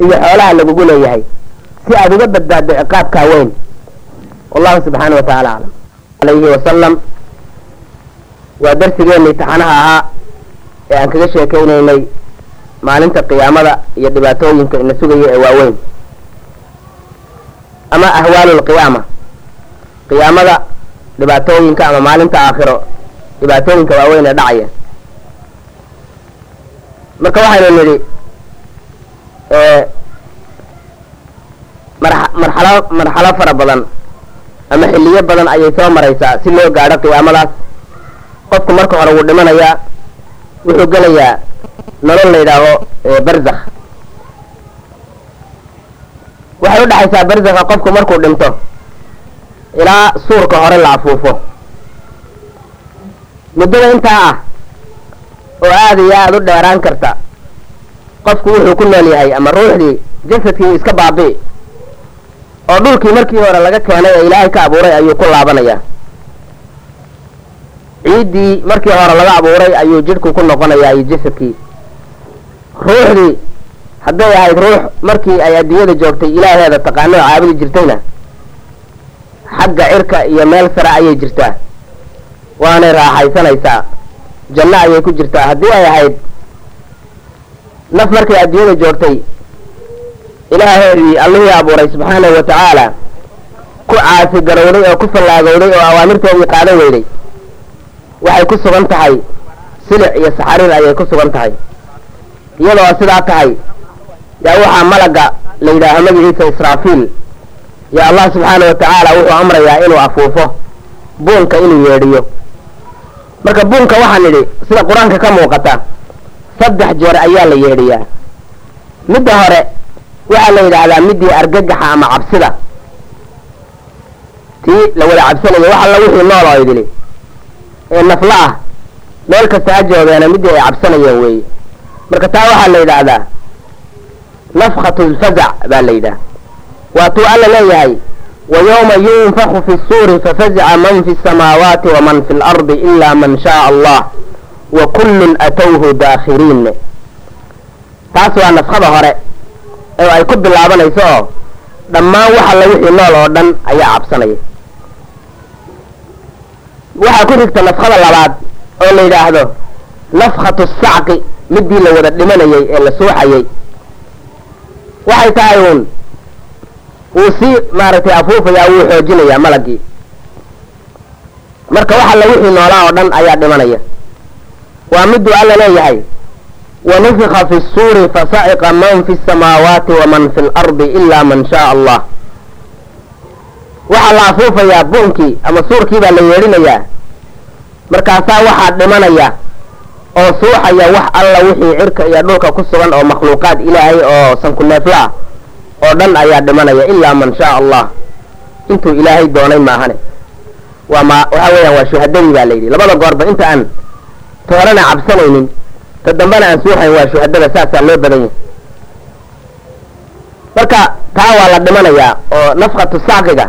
iyo xoolaha lagugu leeyahay si aada uga badbaaddo ciqaabkaa weyn. Wallahu subxaana wa tacaala aclam alayhi wasalam waa darsigeenii taxanaha ahaa ee aan kaga sheekaynaynay maalinta qiyaamada iyo dhibaatooyinka ina sugaya ee waaweyn. Ama ahwaalu lqiyaama qiyaamada dhibaatooyinka ama maalinta aakhiro dhibaatooyinka waaweyn ee dhacaya. Marka waxaynu nidhi marxalo marxalo fara badan ama xilliyo badan ayay soo maraysaa si loo gaadho qiyaamadaas. Qofku marka hore wuu dhimanayaa wuxuu gelayaa nolol la yidhaaho barzakh. Waxay udhexaysaa barzakha qofku markuu dhinto ilaa suurka hore la afuufo. Muddada intaa ah oo aada iyo aada u dheeraan karta qofku wuxuu ku nool yahay ama ruuxdii jasadkii iska baabi'i oo dhulkii markii hore laga keenay ee ilaahay ka abuuray ayuu ku laabanayaa ciiddii markii hore laga abuuray ayuu jidhku ku noqonayaa iyo jasadkii ruuxdii hadday ahayd ruux markii ay adduunyada joogtay ilaaheeda taqaano oo caabudi jirtayna xagga cirka iyo meel sare ayay jirtaa. Waanay raaxaysanaysaa. Janno ayay ku jirtaa. Haddii ay ahayd naf markay adduunyada joogtay ilaaheedii allihii abuuray subxaanahu wa tacaala ku caasi garowday oo ku fallaagowday oo awaamirtoodii qaadan weyday. Waxay ku sugan tahay silic iyo saxariir ayay ku sugan tahay iyadoo sidaa tahay yaa waxaa malaga la yidhaaho magaciisa israafiil. Yo allah subxaana wa tacaala wuxuu amrayaa inuu afuufo buunka inuu yeedhiyo. Marka buunka waxaan idhi sida qur'aanka ka muuqata saddex jeer ayaa la yeedhiyaa. Midda hore waxaa la yidhaahdaa midii argagaxa ama cabsida. Tii la wada cabsanayo wax alla wixii nool oo idili. Ee nafla ah meel kasta ha joogeena midii ay cabsanayeen weeye marka taa waxaa la yidhaahdaa nafkhatu lfazac baa la yidhaha waatuu alla leeyahay wa yowma yunfaku fi suuri fafazica man fi samaawaati waman fi lardi ila man shaaa allah wa kullun atowhu daakhiriin. Taas waa nafkhada hore ee ay ku bilaabanayso oo dhammaan wax alla wixii nool oo dhan ayaa cabsanaya. Waxaa ku xigta nafkhada labaad oo la yidhaahdo nafkhatu sacqi midii la wada dhimanayay ee la suuxayay waxay tahay uun wuu sii maaragtay afuufayaa wuu xoojinayaa malagii. Marka wax alla wixii noolaa oo dhan ayaa dhimanaya. Waa miduu alla leeyahay. Wanufika fi suuri fasaciqa man fi samaawaati waman fi lardi ila man shaaa allah. Waxaa la afuufayaa buunkii ama suurkii baa la yeedhinayaa. Markaasaa waxaa dhimanaya oo suuxaya wax alla wixii cirka iyo dhulka ku sugan oo makhluuqaad ilaahay oo sankuneefla ah oo dhan ayaa dhimanaya ilaa man shaa allah. Intuu ilaahay doonay maahane. Waa ma waxa weeyaan waa shuhadadii baa la yidhi. Labada goorba inta aan toorana cabsanaynin ta dambena aan suuxayn waa shuhadada saasaa loo badan yahay. Marka taa waa la dhimanayaa oo nafkatu sacqiga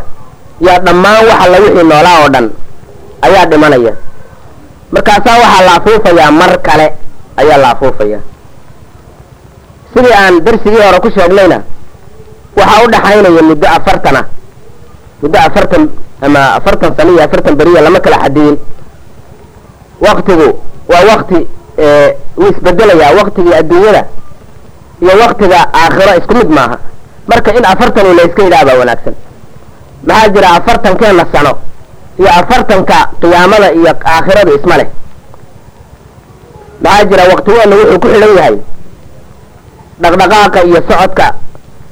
yaa dhammaan wax alla wixii noolaa oo dhan ayaa dhimanaya markaasaa waxaa la afuufayaa mar kale ayaa la afuufayaa sidii aan darsigii hore ku sheegnayna waxaa u dhaxaynaya muddo afartana muddo afartan ama afartan sano iyo afartan beriya lama kala xadiyin waktigu waa wakti wuu isbedelayaa waktigii adduunyada iyo waktiga aakhiro isku mid maaha. Marka in afartani la iska yidhaha baa wanaagsan. Maxaa jira afartankeena sano iyo afartanka qiyaamada iyo aakhiradu isma leh. Maxaa jira waktigeena wuxuu ku xidhan yahay? Dhaqdhaqaaqa iyo socodka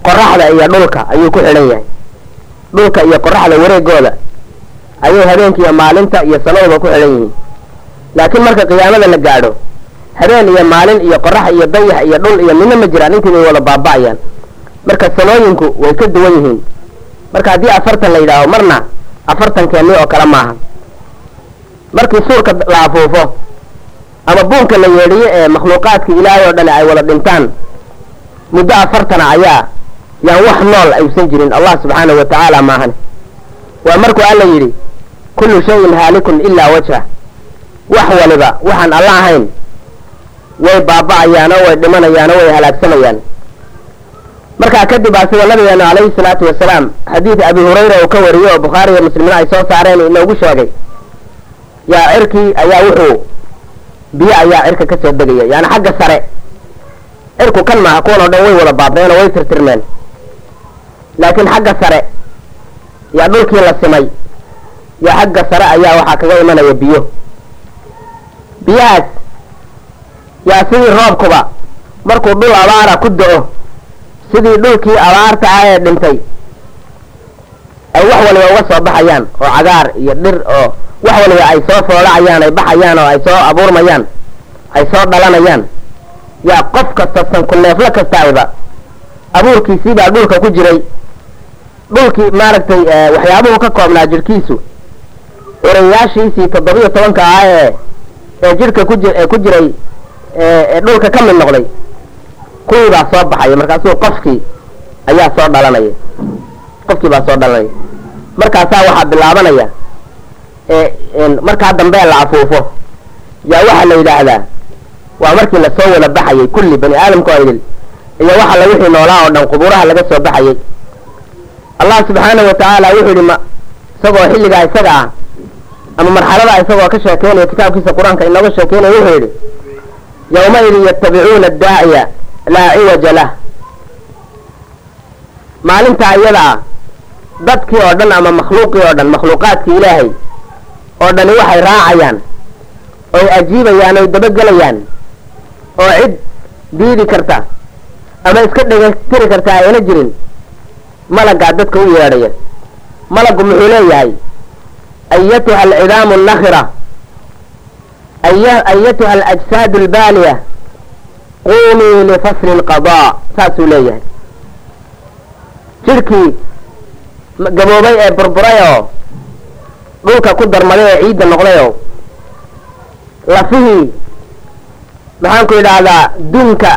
qoraxda iyo dhulka ayuu ku xidhan yahay. Dhulka iyo qoraxda wareegooda ayay habeenka iyo maalinta iyo sanaduba ku xidhan yihiin. Laakiin marka qiyaamada la gaadho habeen iyo maalin iyo qorax iyo dayax iyo dhul iyo midna ma jiraan intii bay wada baaba'ayaan. Marka sanooyinku way ka duwan yihiin. Marka haddii afartan la yidhaaho marna afartankeeni oo kale maaha. Markii suurka la afuufo ama buunka la yeedhiyo ee makhluuqaadka ilaahay oo dhan ay wada dhintaan muddo afartana ayaa yaan wax nool aysan jirin allah subxaanahu wa tacaala maahane waa markuu alla yidhi kullu shayin haalikun ilaa wajha wax waliba waxaan alla ahayn way baaba'ayaan oo way dhimanayaan oo way halaagsamayaan markaa kadib aa sida nabigeenu calayhi salaatu wasalaam xadiid abi hurayra uu ka wariyey oo bukhaari iyo muslimiin ay soo saareen inoogu sheegay. Yaa cirkii ayaa wuxuu biyo ayaa cirka ka soo degaya yaani xagga sare cirku kan maaha kuwan oo dhan way wada baabeen oo way tirtirmeen. Laakiin xagga sare yaa dhulkii la simay yaa xagga sare ayaa waxaa kaga imanaya biyo. Biyahaas yaa sidii roobkuba markuu dhul abaara ku da'o sidii dhulkii abaarta ah ee dhintay. Ay wax waliba uga soo baxayaan oo cagaar iyo dhir oo wax waliba ay soo foolacayaan ay baxayaan oo ay soo abuurmayaan ay soo dhalanayaan. Yaa qof kasta sankuneeflo kastayba abuurkiisii baa dhulka ku jiray. Dhulkii maaragtay waxyaabuhu ka koobnaa jirhkiisu erayaashiisii toddobiyo tobanka ah ee ee jidhka ku ji ee ku jiray ee dhulka ka mid noqday kuwii baa soo baxaya markaasuu qofkii ayaa soo dhalanaya qofkii baa soo dhalanaya markaasaa waxaa bilaabanaya markaa dambe la afuufo. Yaa waxaa la yidhaahdaa waa markii la soo wada baxayay kulli bani aadamka oo idil iyo waxa la wixii noolaa oo dhan qubuuraha laga soo baxayay. Allah subxaanahu wa tacaala wuxuu yidhi ma isagoo xilligaa isaga ah ama marxalada isagoo ka sheekeynaya kitaabkiisa qur'aanka inooga sheekeynaya wuxuu yidhi yawmaidin yatabicuuna addaaciya laa ciwaja lah. Maalintaa iyada ah dadkii oo dhan ama makhluuqii oo dhan makhluuqaadkii ilaahay oo dhani waxay raacayaan oy ajiibayaan oy dabagelayaan oo cid diidi karta ama iska dhegatiri karta ayna jirin malaggaa dadka u yeedhaya. Malaggu muxuu leeyahay ayatuha alcidaamu nakhira ayatuha alajsaadu albaaliya qumii lifasli lqadaa saasuu leeyahay jidhkii gaboobay ee burburay oo dhulka ku darmaday oo ciidda noqdayoo lafihii maxaanku idhaahdaa dunka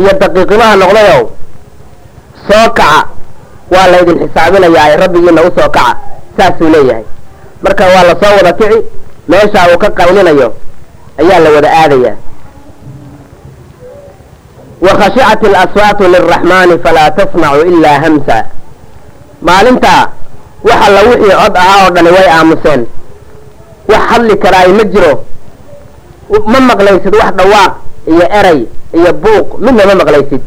iyo daqiiqimaha noqdayow soo kaca waa laydin xisaabinayaa rabbigiina u soo kaca saasuu leeyahay marka waa la soo wada kici meeshaa uu ka qaylinayo ayaa la wada aadayaa wakhashicat alaswaatu lilraxmaani falaa tasmacu ilaa hamsa maalintaa waxa la wixii cod ahaa oo dhani way aamuseen. wax hadli karaayo ma jiro. ma maqlaysid wax dhawaaq iyo eray iyo buuq midna ma maqlaysid.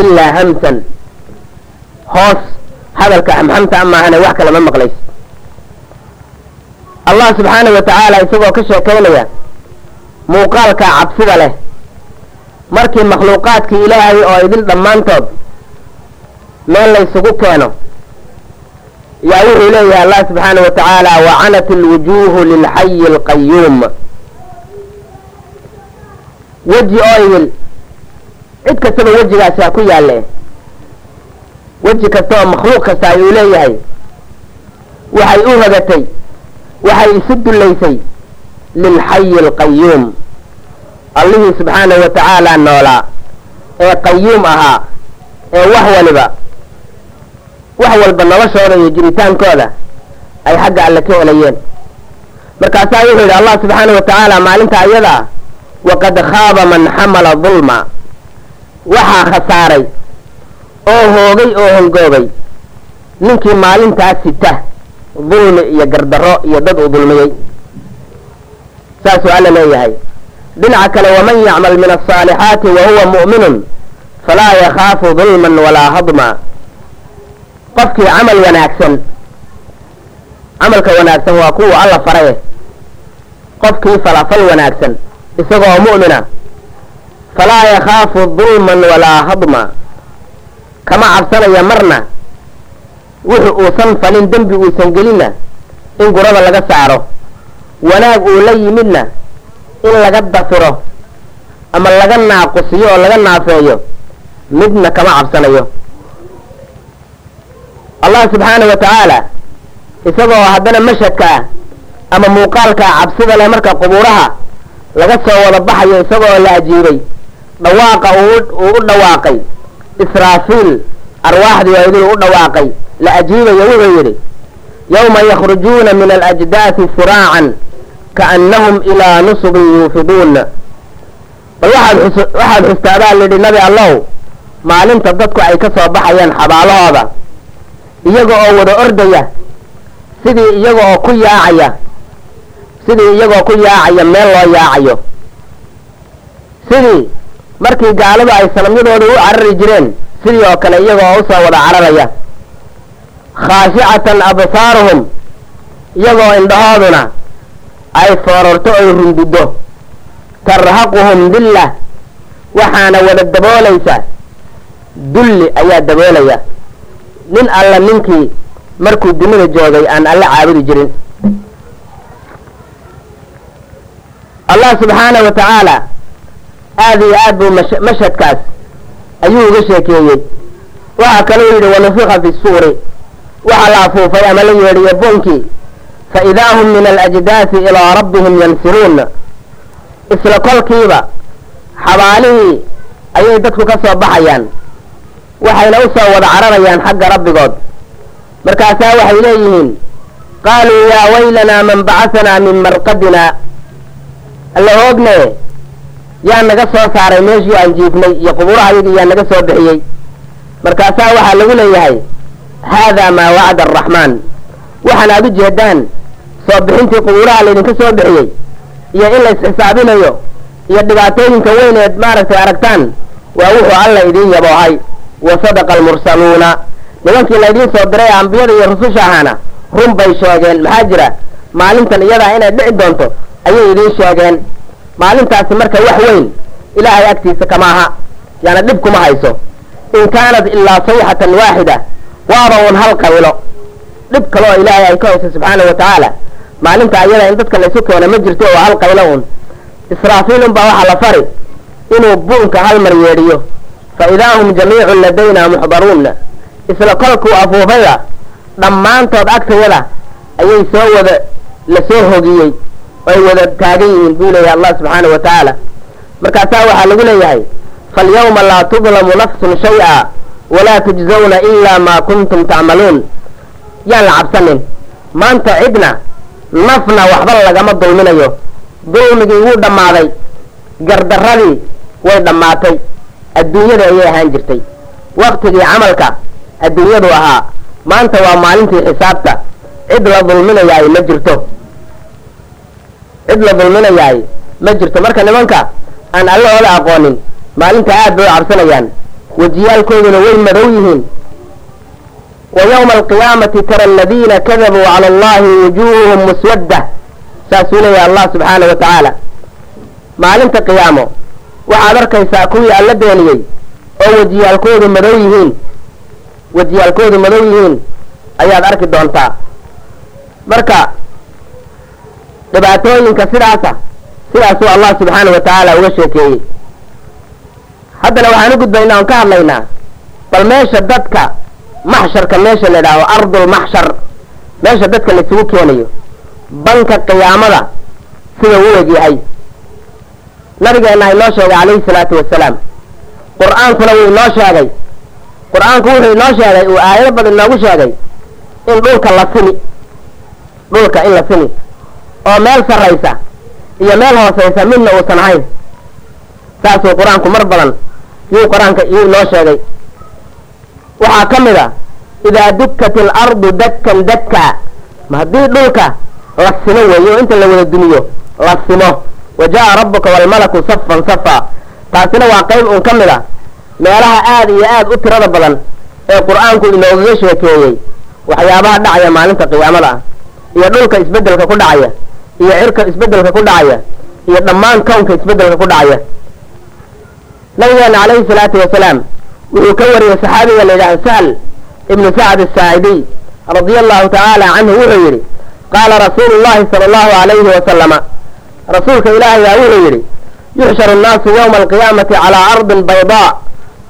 ilaa hamsan. hoos hadalka xamxamta amaahane wax kale ma maqlaysid. Allah subxaanahu wa tacaala isagoo ka sheekaynaya muuqaalka cabsida leh markii makhluuqaadkii ilaahay oo idin dhammaantood meel laysugu keeno yaa wuxuu leeyahay allah subxaanahu wa tacaala wacanat alwujuuhu lilxayi alqayuum. Weji oo idil cid kastaba wejigaasi ha ku yaalle. Weji kasta oo makhluuq kasta ayuu leeyahay. Waxay u hogatay waxay isu dullaysay lilxayi alqayuum allihii subxaanahu wa tacaala noolaa ee qayuum ahaa ee wax waliba wax walba noloshooda iyo jiritaankooda ay xagga alle ka helayeen. Markaasaa wuxuu yidhi allah subxaanahu wa tacaala maalinta ayadaa waqad khaaba man xamala dulma waxaa khasaaray oo hoogay oo hongoobay ninkii maalintaas sita dulmi iyo gardarro iyo dad uu dulmiyey saasuu alla leeyahay dhinaca kale waman yacmal min alصaalixaati wa huwa mu'minun falaa yakhaafu dulman walaa hadma. Qofkii camal wanaagsan camalka wanaagsan waa kuwa alla faraye. Qofkii falafal wanaagsan isagoo mu'mina falaa yakhaafu dulman walaa hadma. Kama cabsanaya marna wuxu uusan falin dembi uusan gelinna in gurada laga saaro. Wanaag uu la yimidna in laga dafiro ama laga naaqusiyo oo laga naafeeyo midna kama cabsanayo. Allah subxaanahu wa tacaala isagoo haddana mashadka ah ama muuqaalka cabsida leh marka qubuuraha laga soo wada baxayo isagoo la ajiibay dhawaaqa uu u dhawaaqay. Israafiil arwaaxdii waa idin u dhawaaqay la ajiibayo wuxuu yidhi yawma yakhrujuuna min alajdaasi siraacan kaannahum ilaa nusubin yuufiduun bal waxaad xus waxaad xustaabaa lidhi nabi allow maalinta dadku ay ka soo baxayaan xabaalahooda iyaga oo wada ordaya sidii iyaga oo ku yaacaya sidii iyagoo ku yaacaya meel loo yaacayo sidii markii gaaladu ay sanamyadooda u carari jireen sidii oo kale iyaga oo u soo wada cararaya khaashicatan absaaruhum iyagoo indhahooduna ay foorarto oy runguddo tarhaquhum dillah waxaana wada daboolaysa. Dulli ayaa daboolaya. Nin alla ninkii markuu dunida joogay aan alla caabudi jirin. Allah subxaanahu wa tacaala aada iyo aad buu mash mashadkaas ayuu uga sheekeeyey. Waxaa kaloo yidhi wanufika fi suuri. Waxaa la afuufay ama la yeedhiye bunkii fa idaa hum min alajdaasi ilaa rabbihim yansiruun isla kolkiiba xabaalihii ayay dadku ka soo baxayaan waxayna u soo wada cararayaan xagga rabbigood markaasaa waxay leeyihiin qaaluu yaa waylanaa man bacasanaa min marqadina alla hoogne yaa naga soo saaray meeshii aan jiifnay iyo qubuurahayagii yaa naga soo bixiyey markaasaa waxaa lagu leeyahay haadaa maa wacda araxmaan waxaan aad u jeedaan soo bixintii qubuuraha laydinka soo bixiyey iyo in laysxisaabinayo iyo dhibaatooyinka weyn eed maaragtay aragtaan waa wuxuu alla idiin yaboohay wa sadaqa almursaluuna nimankii laydiin soo diray ambiyada iyo rususha ahaana run bay sheegeen. Maxaa jira? Maalintan iyadaa inay dhici doonto ayay idiin sheegeen. Maalintaasi marka wax weyn ilaahay agtiisa kama aha. Yaana dhib kuma hayso. In kaanat ilaa sayxatan waaxida waaba un hal qaylo. Dhib kale oo ilaahay ay ka hayso subxaanahu wa tacaala maalinta ayada in dadka laysu keeno ma jirto waa hal qaylo un israafiilun baa waxaa la fari inuu buunka hal mar yeedhiyo. Fa idaa hum jamiicun ladayna muxdaruuna isla kolkuu afuufayda dhammaantood agtayada ayay soo wada la soo hogiyey ay wada taagan yihiin buu leeyahay allah subxaana wa tacaala markaasaa waxaa lagu leeyahay falyawma laa tudlamu nafsun shay-a walaa tujzawna ilaa maa kuntum tacmaluun yaan la cabsanin. Maanta cidna nafna waxba lagama dulminayo. Dulmigii wuu dhammaaday. Gardaradii way dhammaatay. Adduunyada ayay ahaan jirtay. Waktigii camalka adduunyadu ahaa maanta waa maalintii xisaabta. Cid la dulminayaay ma jirto. Cid la dulminayaay ma jirto. Marka nimanka aan allahooda aqoonin maalinta aad bay u cabsanayaan. Wejiyaalkooduna way madow yihiin yawma alqiyaamati tara aladiina kadabuu cala allahi wujuuhuhum muswadda saasuu leeyahay allah subxaana wa tacaala maalinta qiyaamo waxaad arkaysaa kuwii alla beeniyey oo wejiyaalkoodu madow yihiin wejiyaalkoodu madow yihiin ayaad arki doontaa marka dhibaatooyinka sidaasa sidaasuu allah subxaana wa tacaala uga sheekeeyey haddana waxaan u gudbaynaa oon ka hadlaynaa bal meesha dadka maxsharka meesha la idhaaho ardul maxshar meesha dadka laisugu keenayo. Banka qiyaamada sida u eg yahay nabigeenna inoo sheegay calayhi salaatu wasalaam qur'aankuna wuu inoo sheegay. Qur'aanku wuxuu inoo sheegay uu aayado badan inoogu sheegay in dhulka la simi. Dhulka in la simi. Oo meel sarraysa iyo meel hooseysa midna uusan ahayn. Saasuu qur'aanku mar badan yuu qur'aanka yuu inoo sheegay waxaa ka mid a idaa dukkat ilardu dakkan dakka. Ma haddii dhulka la simo weeyo oo inta la wada duniyo la simo. Wa jaa rabbuka waalmalaku safan safa taasina waa qayb un ka mid a meelaha aada iyo aada u tirada badan ee qur'aanku inoogaga sheekeeyey. Waxyaabaha dhacaya maalinta qiyaamada ah iyo dhulka isbeddelka ku dhacaya iyo cirka isbeddelka ku dhacaya iyo dhammaan kownka isbeddelka ku dhacaya. Nabigeena calayhi salaatu wasalaam wuxuu ka wariyey saxaabiga la yidhaha sahl ibnu sacd asaacidiy radia allahu tacaala canhu wuxuu yidhi qaala rasuulu llahi sala allahu alayhi wasalama rasuulka ilaahay baa wuxuu yidhi yuxsharu annaasu yowma alqiyaamati calaa ardin baydaa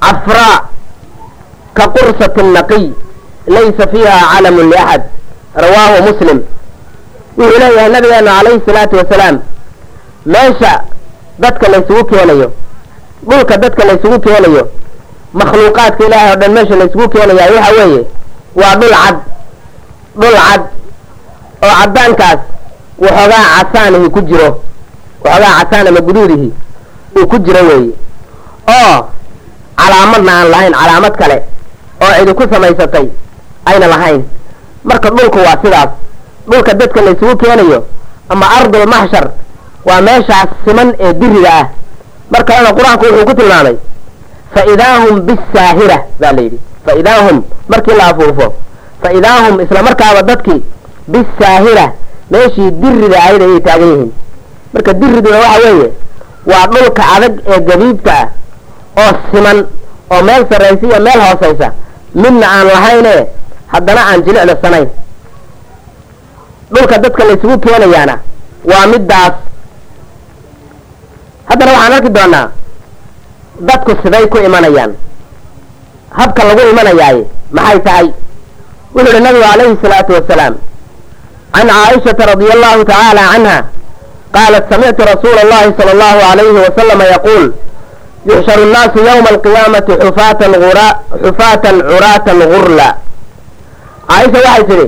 cafraa ka qursati naqiy laysa fiiha calamun liaxad rawaahu muslim. Wuxuu leeyahay nabigeena calayhi salaatu wasalaam meesha dadka laysugu keenayo dhulka dadka laysugu keenayo makhluuqaadka ilaahay oo dhan meesha laysugu keenayaa waxa weeye waa dhul cad dhul cad oo caddaankaas waxoogaa casaanihi ku jiro waxoogaa casaan ama guduudihi uu ku jiro weeye. Oo calaamadna aan lahayn calaamad kale oo cidi ku samaysatay ayna lahayn. Marka dhulku waa sidaas dhulka dadka laysugu keenayo ama ardul maxshar waa meeshaas siman ee diriga ah. Mar kalena qur'aanku wuxuu ku tilmaamay fa idaa hum bisaahira baa la yidhi fa idaa hum markii la afuufo fa idaa hum isla markaaba dadkii bisaahira meeshii dirida ahayd ayay taagan yihiin marka diriduna waxa weeye waa dhulka adag ee gabiibta ah oo siman oo meel sarraysa iyo meel hoosaysa midna aan lahayne haddana aan jilicda sanayn dhulka dadka laysugu keenayaana waa middaas haddana waxaan arki doonaa dadku siday ku imanayaan. Habka lagu imanayaay maxay tahay? Wuxuu yihi nabigu calayhi salaatu wasalaam can caaishata radia allahu tacaala canha qaalat samictu rasuula allahi sala allahu alayhi wasalama yaquul yuxsharu nnaasu yowma alqiyaamati xufaatan curaatan gurla caaisha waxay tidhi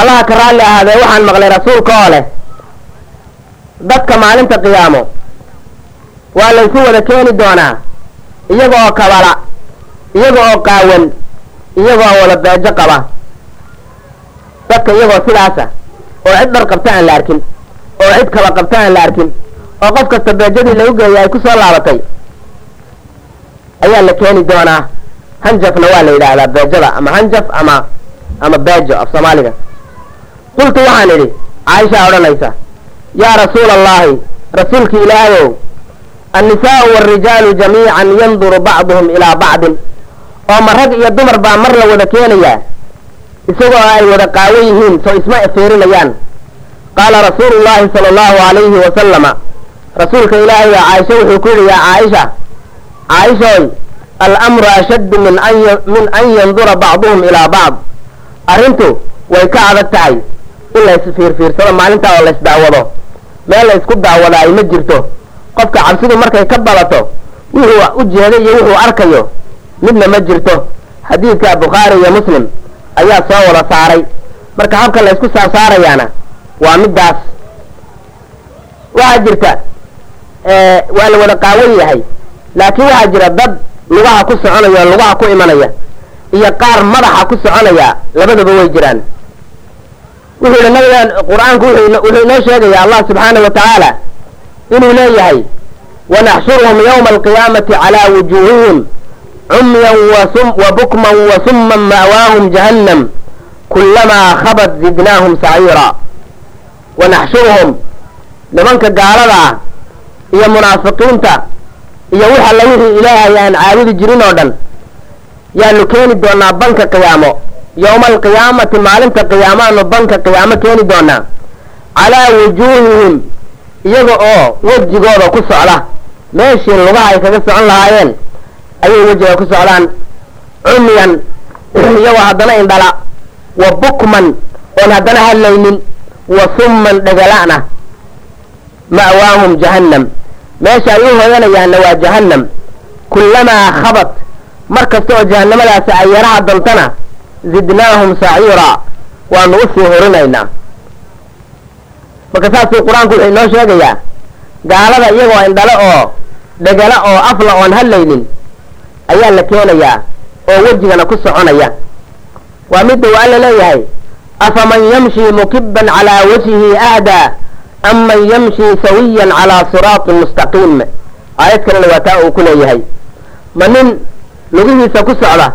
allaha ka raalli ahaadee waxaan maqlay rasuulka oo leh dadka maalinta qiyaamo waa laysu wada keeni doonaa. Iyaga oo kabala iyaga oo qaawan iyaga oo wada beejo qaba. Dadka iyagoo sidaasa oo cid dhar qabta aan la arkin oo cid kaba qabta aan la arkin oo qof kasta beejadii lagu geeyay ay ku soo laabatay. Ayaa la keeni doonaa. Hanjafna waa la yidhaahdaa beejada ama hanjaf ama ama beejo af soomaaliga. Qultu waxaan idhi caaishaa odhanaysa yaa rasuula allahi rasuulki ilaahayow annisaau waarijaalu jamiican yanduru bacduhum ilaa bacdin oo ma rag iyo dumar baa mar la wada keenayaa isagoo ay wada qaawan yihiin soo isma fiirinayaan qaala rasuulu llaahi sala allahu alayhi wasalama rasuulka ilaahay baa caaisha wuxuu ku yidhi yaa caaisha caaishoy alamru ashaddu min min an yandura bacduhum ilaa bacd. Arrintu way ka adag tahay in la isfiirfiirsado maalintaa oo la isdaawado meel la isku daawadaayo ma jirto qofka cabsidu markay ka badato wuxuu u jeeday iyo wuxuu arkayo midna ma jirto. Xadiidka bukhaari iyo muslim ayaa soo wada saaray. Marka habka la isku saasaarayaana waa middaas. Waxaa jirta waa la wada qaawan yahay laakiin waxaa jira dad lugaha ku soconaya lugaha ku imanaya iyo qaar madaxa ku soconaya labadaba way jiraan. Wuxuu yihi nabigan qur'aanku wuxuu inoo sheegaya allah subxaanahu wa tacaala inuu leeyahay wanaxshuruhum yawma alqiyaamati calaa wujuuhihim cumyan wa bukman wa summan ma'waahum jahannam kulamaa khabat zidnaahum saciira wanaxshuruhum nimanka gaalada ah iyo munaafiqiinta iyo wix alla wixii ilaahay aan caabudi jirin oo dhan yaanu keeni doonaa banka qiyaamo. Yowma alqiyaamati maalinta qiyaamaanu banka qiyaamo keeni doonaa. Calaa wujuuhihim iyaga oo wejigooda ku socda. Meeshii lugaha ay kaga socon lahaayeen ayay wejiga ku socdaan. Cumyan iyagoo haddana indhala. Wa bukman oon haddana hadlaynin. Wa summan dhegala'na ma'waahum jahannam. Meesha ay u hoyanayaanna waa jahannam. Kullamaa khabat mar kasta oo jahannamadaasi ay yaraha dantana zidnaahum saciira waanu u sii horinaynaa marka saasuu qur'aanku wuxuu inoo sheegayaa gaalada iyagoo indhale oo dhegala oo afla oon hadlaynin ayaa la keenayaa oo wejigana ku soconaya. Waa midda uu alla leeyahay afaman yamshi mukibban calaa wajhihi ahdaa am man yamshi sawiyan calaa siraatin mustaqiim. Aayad kalena waa taa uu ku leeyahay. Ma nin lugihiisa ku socda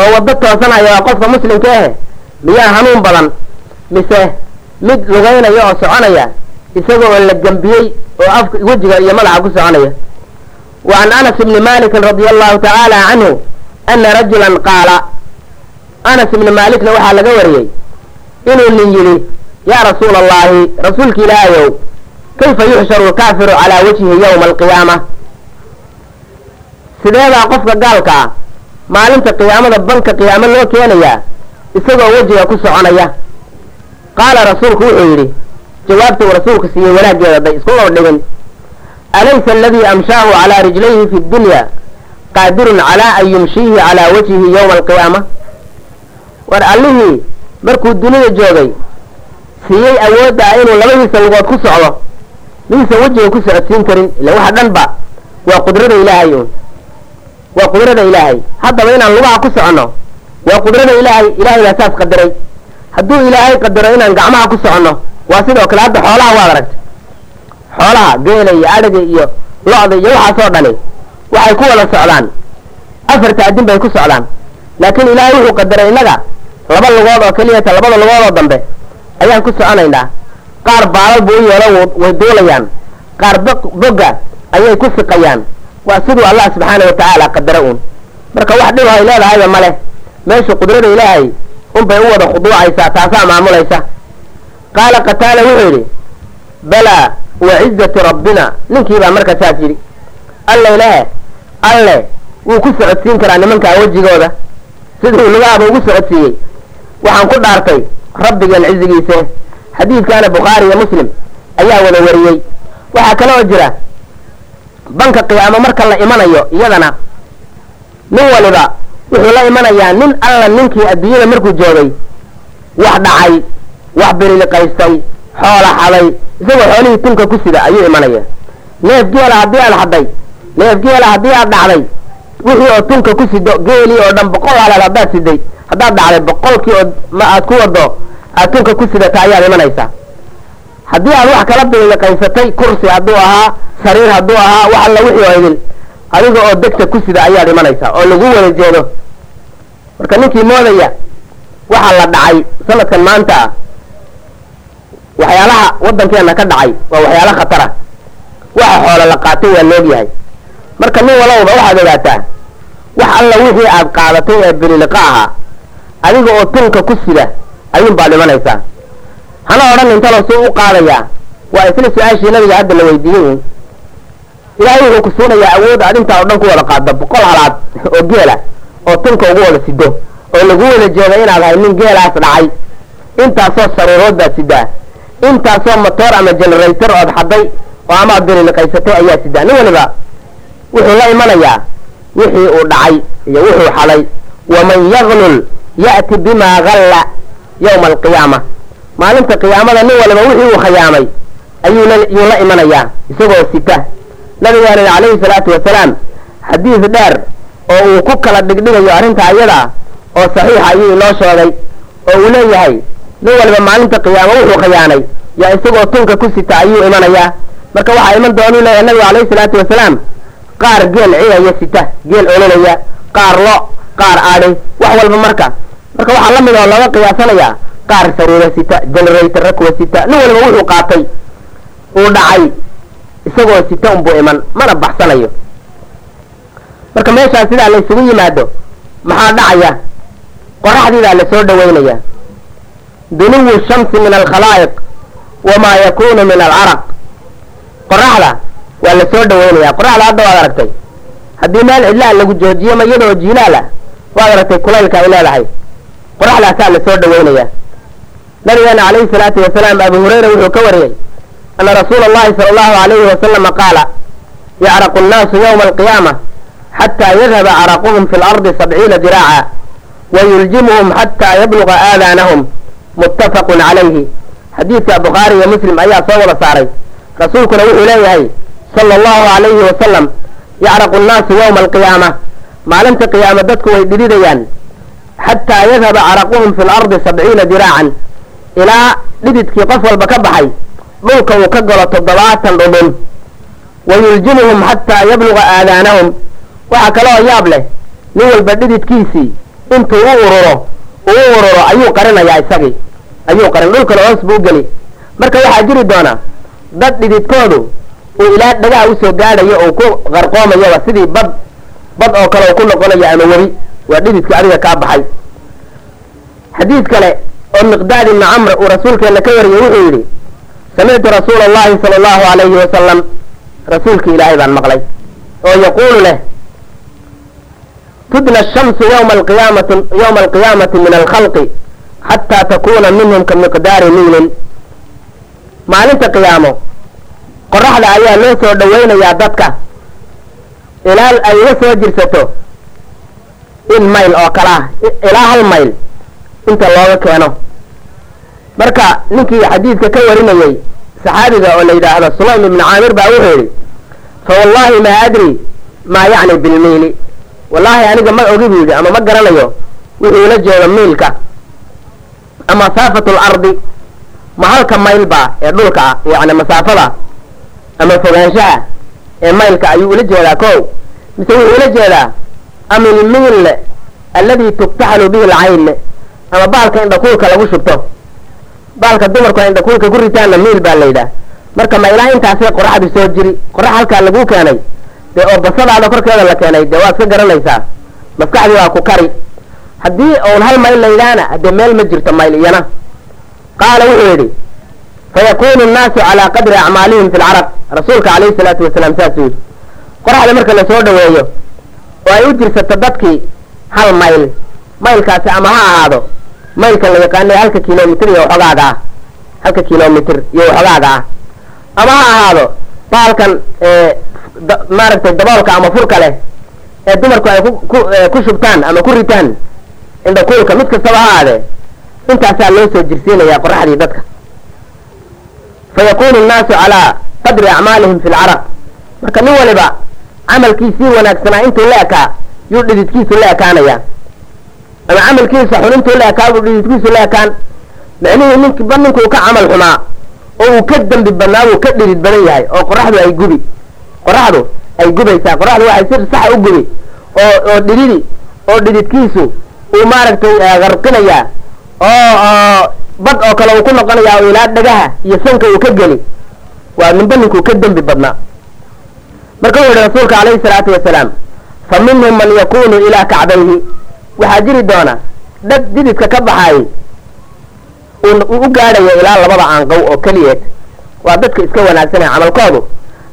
oo waddo toosanaya waa qofka muslimka ahe miyaa hanuun badan? Mise mid lugaynaya oo soconaya isaga oo la gembiyey oo afka wejiga iyo madaxa ku soconaya. Wa can anas ibni malikin radia allahu tacaala canhu ana rajulan qaala anas ibni maalikna waxaa laga wariyey inuu nin yidhi yaa rasuula allahi rasuulka ilaahayow kayfa yuxsharu lkaafiru calaa wajhihi yowma alqiyaama? Sideedaa qofka gaalka ah maalinta qiyaamada banka qiyaamo loo keenayaa isagoo wejiga ku soconaya qaala rasuulku wuxuu yidhi jawaabta uu rasuulku siiyey wanaaggeeda day isku oo dhigin alaysa aladii amshaahu calaa rijlayhi fi dunya qaadirun calaa an yumshiihi calaa wajhihi yowma alqiyaama? War allihii markuu dunida joogay siiyey awoodda ah inuu labadiisa lugood ku socdo miisan wejiga ku socodsiin karin ila waxa dhan ba waa qudrada ilaahay un waa qudrada ilaahay. Haddaba inaan lugaha ku soconno waa qudrada ilaahay ilaahay baa saas qadaray hadduu ilaahay qadaro inaan gacmaha ku soconno waa sidoo kale hadda xoolaha waad aragtay. Xoolaha geela iyo adhiga iyo lo-da iyo waxaasoo dhani waxay ku wada socdaan. Afarta adin bay ku socdaan. Laakiin ilaahay wuxuu qadaray innaga laba lugood oo keliyata labada lugood oo dambe ayaan ku soconaynaa. Qaar baalal buu u yeelo way duulayaan. Qaar bogga ayay ku siqayaan. Waa siduu allah subxaana wa tacaala qadaro uun. Marka wax dhib ay leedahayba male meesha qudrada ilaahay unbay u wada khuduucaysaa taasaa maamulaysa. Qaala qataala wuxuu yidhi balaa wa cizati rabbina. Ninkiibaa marka saas yidhi alle lehe alle wuu ku socodsiin karaa nimankaa wejigooda siduu lugaaba ugu socodsiiyey. Waxaan ku dhaartay rabbigeen cizigiise xadiidkaana bukhaari iyo muslim ayaa wada wariyey. Waxaa kale oo jira banka qiyaamo marka la imanayo iyadana nin waliba wuxuu la imanayaa nin alla ninkii adduunyada markuu joogay wax dhacay wax biriliqaystay xoola xaday isagoo xoolihii tunka ku sida ayuu imanaya. Neef geela haddii aad xaday neef geela haddii aad dhacday wixii oo tunka ku sido geelii oo dhan boqol halaad haddaad siday haddaad dhacday boqolkii oo ma aad ku wado aad tunka ku sidata ayaad imanaysaa. Haddii aad wax kala biriliqaysatay kursi hadduu ahaa sariir hadduu ahaa wax alla wixii oo idin adiga oo degta ku sida ayaad imanaysaa oo lagu wada jeedo marka ninkii moodaya waxaa la dhacay sanadkan maanta ah. Waxyaalaha waddankeena ka dhacay waa waxyaala khatara. Waxa xoolo la qaatay waa loog yahay. Marka nin walowba waxaad ogaataa wax alla wixii aad qaadatay ee biriliqa ahaa adiga oo tunka ku sida ayuun baad imanaysaa. Hana odhan intalo suu u qaadayaa. Waa isla su'aashii nabiga hadda la weydiiyey ilaahay wuxuu ku siinayaa awood aad intaa oo dhan ku wada qaaddo boqol halaad oo geela oo tunka ugu wada sido oo lagu wada jeeda inaad ahay nin geelaas dhacay. Intaasoo saruurood baad sidaa. Intaasoo motoor ama generator ood xaday oo amaad bililiqaysatay ayaa sidaa. Nin waliba wuxuu la imanayaa wixii uu dhacay iyo wuxuu xaday waman yaglul ya'ti bimaa galla yowma alqiyaama maalinta qiyaamada nin waliba wixii uu khayaamay ayuu yuu la imanayaa isagoo sita nabigaana calayhi salaatu wasalaam xadiis dheer oo uu ku kala dhigdhigayo arrinta ayada oo saxiixa ayuu inoo sheegay oo uu leeyahay nin waliba maalinta qiyaamo wuxuu khayaanay yaa isagoo tunka ku sita ayuu imanayaa marka waxaa iman doonuu leeyahay nabiga calayhi salaatu wasalaam qaar geel ciyaya sita geel ololaya qaar lo qaar adhi wax walba marka. Marka waxaa la mid oo laga qiyaasanayaa qaar saruura sita generatorra kuwa sita nin waliba wuxuu qaatay uu dhacay isagoo sita unbuu iman mana baxsanayo. Marka meeshaas sidaa la isugu yimaado maxaa dhacaya? Qoraxdiidaa la soo dhaweynaya dunuwu shamsi min alkhalaa'iq wamaa yakunu min alcaraq qoraxda waa la soo dhaweynaya qoraxda hadda waad aragtay haddii meel cidlaa lagu joojiyo ma iyadoo jiilaala waad aragtay kulaylka ay leedahay. Qoraxdaasaa la soo dhaweynaya nabigeena calayhi salaatu wasalaam abu hurayra wuxuu ka wariyey ana rasuula allahi sala allahu alayhi wasalama qaala yacraqu nnaasu yowma alqiyaama xataa yadhaba caraquhum fi lardi sabciina diraaca wayuljimuhum xataa yabluga aadaanahum muttafaqun calayhi xadiidka bukhaari iyo muslim ayaa soo wada saaray rasuulkuna wuxuu leeyahay sala allahu alayhi wasalam yacraqu nnaasu yowma alqiyaama maalinta qiyaama dadku way dhididayaan xataa yadhaba caraquhum fi lardi sabciina diraacan ilaa dhididkii qof walba ka baxay dhulka uu ka galo toddobaatan dhudhun wayuljimuhum xataa yabluga aadaanahum. Waxaa kaloo yaab leh nin walba dhididkiisii intuu u ururo uu u ururo ayuu qarinayaa isagii. Ayuu qarin dhulkana hoos buu geli. Marka waxaa jiri doona dad dhididkoodu uu ilaa dhagaha u soo gaadhayo uu ku qarqoomayoba sidii bad bad oo kale uu ku noqonayo ama webi waa dhididkii adiga kaa baxay. Xadiid kale oo miqdaad ibni camr uu rasuulkeena ka wariyey wuxuu yidhi samictu rasuula allahi sala allahu alayhi wasalam rasuulki ilaahay baan maqlay oo yaquulu leh tudna ashamsu yowma alqiyaamati yowma alqiyaamati min alkhalqi xataa takuna minhum ka miqdaari miilin maalinta qiyaamo qoraxda ayaa loo soo dhaweynayaa dadka ilaa ay uga soo jirsato in mayl oo kale ah ilaa hal mayl inta looga keeno marka ninkii xadiidka ka warinayey saxaabiga oo la yidhaahdo sulaym ibni caamir baa wuxuu yidhi fa wallahi maa adri maa yacni bilmiili. Wallaahi aniga ma ogi buu yidhi ama ma garanayo wuxuu ila jeedo miilka. Ama masaafatu lardi ma halka maylba ee dhulka ah yacni masaafada ama fogaanshaha ee maylka ayuu ula jeedaa ko mise wuxuu ula jeedaa ama ilmiil alladii tugtaxalu bihi alcayn ama baalka indhakuulka lagu shubto baalka dumarku ay indhakuulka ku ritaanna miil baa la yidhaah marka ma ilaa intaasay qoraxdu soo jiri qorax halkaa laguu keenay. Dee oo basadaada korkeeda la keenay dee waad ka garanaysaa. Maskaxdii waa ku kari. Haddii uun hal mayl la yidhaahna haddee meel ma jirto mayl iyana qaala wuxuu yidhi fayakunu nnaasu calaa qadri acmaalihim fi lcarab rasuulka calayhi salaatu wasalaam saasuu yidhi. Qoraxda marka la soo dhaweeyo oo ay u jirsato dadkii hal mayl. Maylkaasi ama ha ahaado maylka la yaqaana halka kilomitr iyo waxogaaga ah halka kilomitr iyo waxogaaga ah ama ha ahaado baalkan maaragtay daboolka ama furka leh ee dumarku ay ku shubtaan ama ku ritaan indhakuulka mid kastaba ha aadee intaasaa loo soo jirsiinayaa qoraxdii dadka. Fa yakunu nnaasu calaa qadri acmaalihim fi lcarab marka nin waliba camalkiisii wanaagsanaa intuu la ekaa yuu dhididkiisu la ekaanaya ama camalkiisa xun intuu la ekaa buu dhididkiisu la ekaan micnihii ninkiba ninkuu ka camal xumaa oo uu ka dembi badnaa buu ka dhidid badan yahay oo qoraxdu ay gubi. Qoraxdu ay gubaysaa qoraxdu waxay si saxa u gubi oo oo dhididi oo dhididkiisu uu maaragtay qarqinayaa oo bad oo kale uu ku noqonayaa oo ilaa dhagaha iyo sanka uu ka geli. Waa ninba ninkuu ka dembi badnaa. Marka wuxu yihi rasuulka calayhi salaatu wasalaam fa minhum man yakunu ilaa kacbayhi waxaa jiri doona dad dididka ka baxaayey uu u gaadhayo ilaa labada aanqow oo keliyeed. Waa dadka iska wanaagsanee camalkoodu.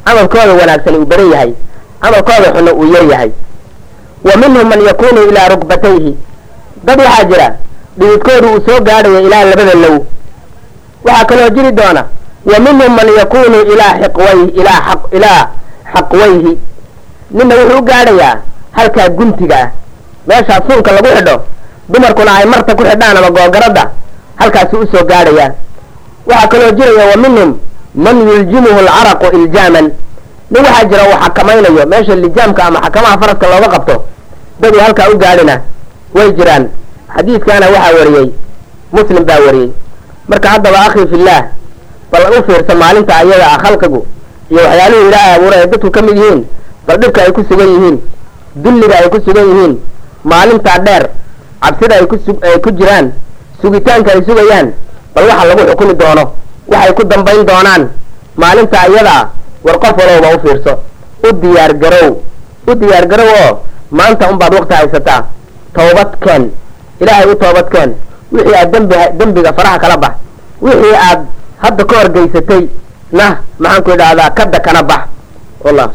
Camalkooda wanaagsan uu baran yahay. Camalkooda xunna uu yar yahay. Wa minhum man yakunu ilaa rukbatayhi dad waxaa jira dhididkoodu uu soo gaadhayo ilaa labada low. Waxaa kaloo jiri doona wa minhum man yakunu ilaa xiqwayhi ilaa ilaa xaqwayhi. Ninna wuxuu u gaadhayaa halkaa guntiga ah meeshaa suunka lagu xidho dumarkuna ay marta ku xidhaan ama googaradda halkaasuu u soo gaadhayaa waxaa kaloo jiraya wa minhum man yuljimuhu alcaraqu iljaaman nin waxaa jira uu xakamaynayo meesha lijaamka ama xakamaha faraska looga qabto daduu halkaa u gaadhina way jiraan. Xadiidkaana waxaa wariyey muslim baa wariyey marka haddaba akhi fillaah bal u fiirsa maalinta ayaga ah khalqigu iyo waxyaaluhu ilaahay abuuray ay dadku ka mid yihiin bal dhibka ay ku sugan yihiin dulliga ay ku sugan yihiin maalintaa dheer cabsida ay ku su ay ku jiraan sugitaanka ay sugayaan bal waxa lagu xukumi doono waxay ku dambayn doonaan maalinta ayadaa war qof walowba u fiirso. U diyaar garow u diyaar garow oo maanta unbaad waqti haysataa. Toobad keen ilaahay u toobad keen wixii aad dembi dembiga faraha kala bax wixii aad hadda ka horgeysatay nah maxaan ku idhaahdaa kadda kana bax. Wallah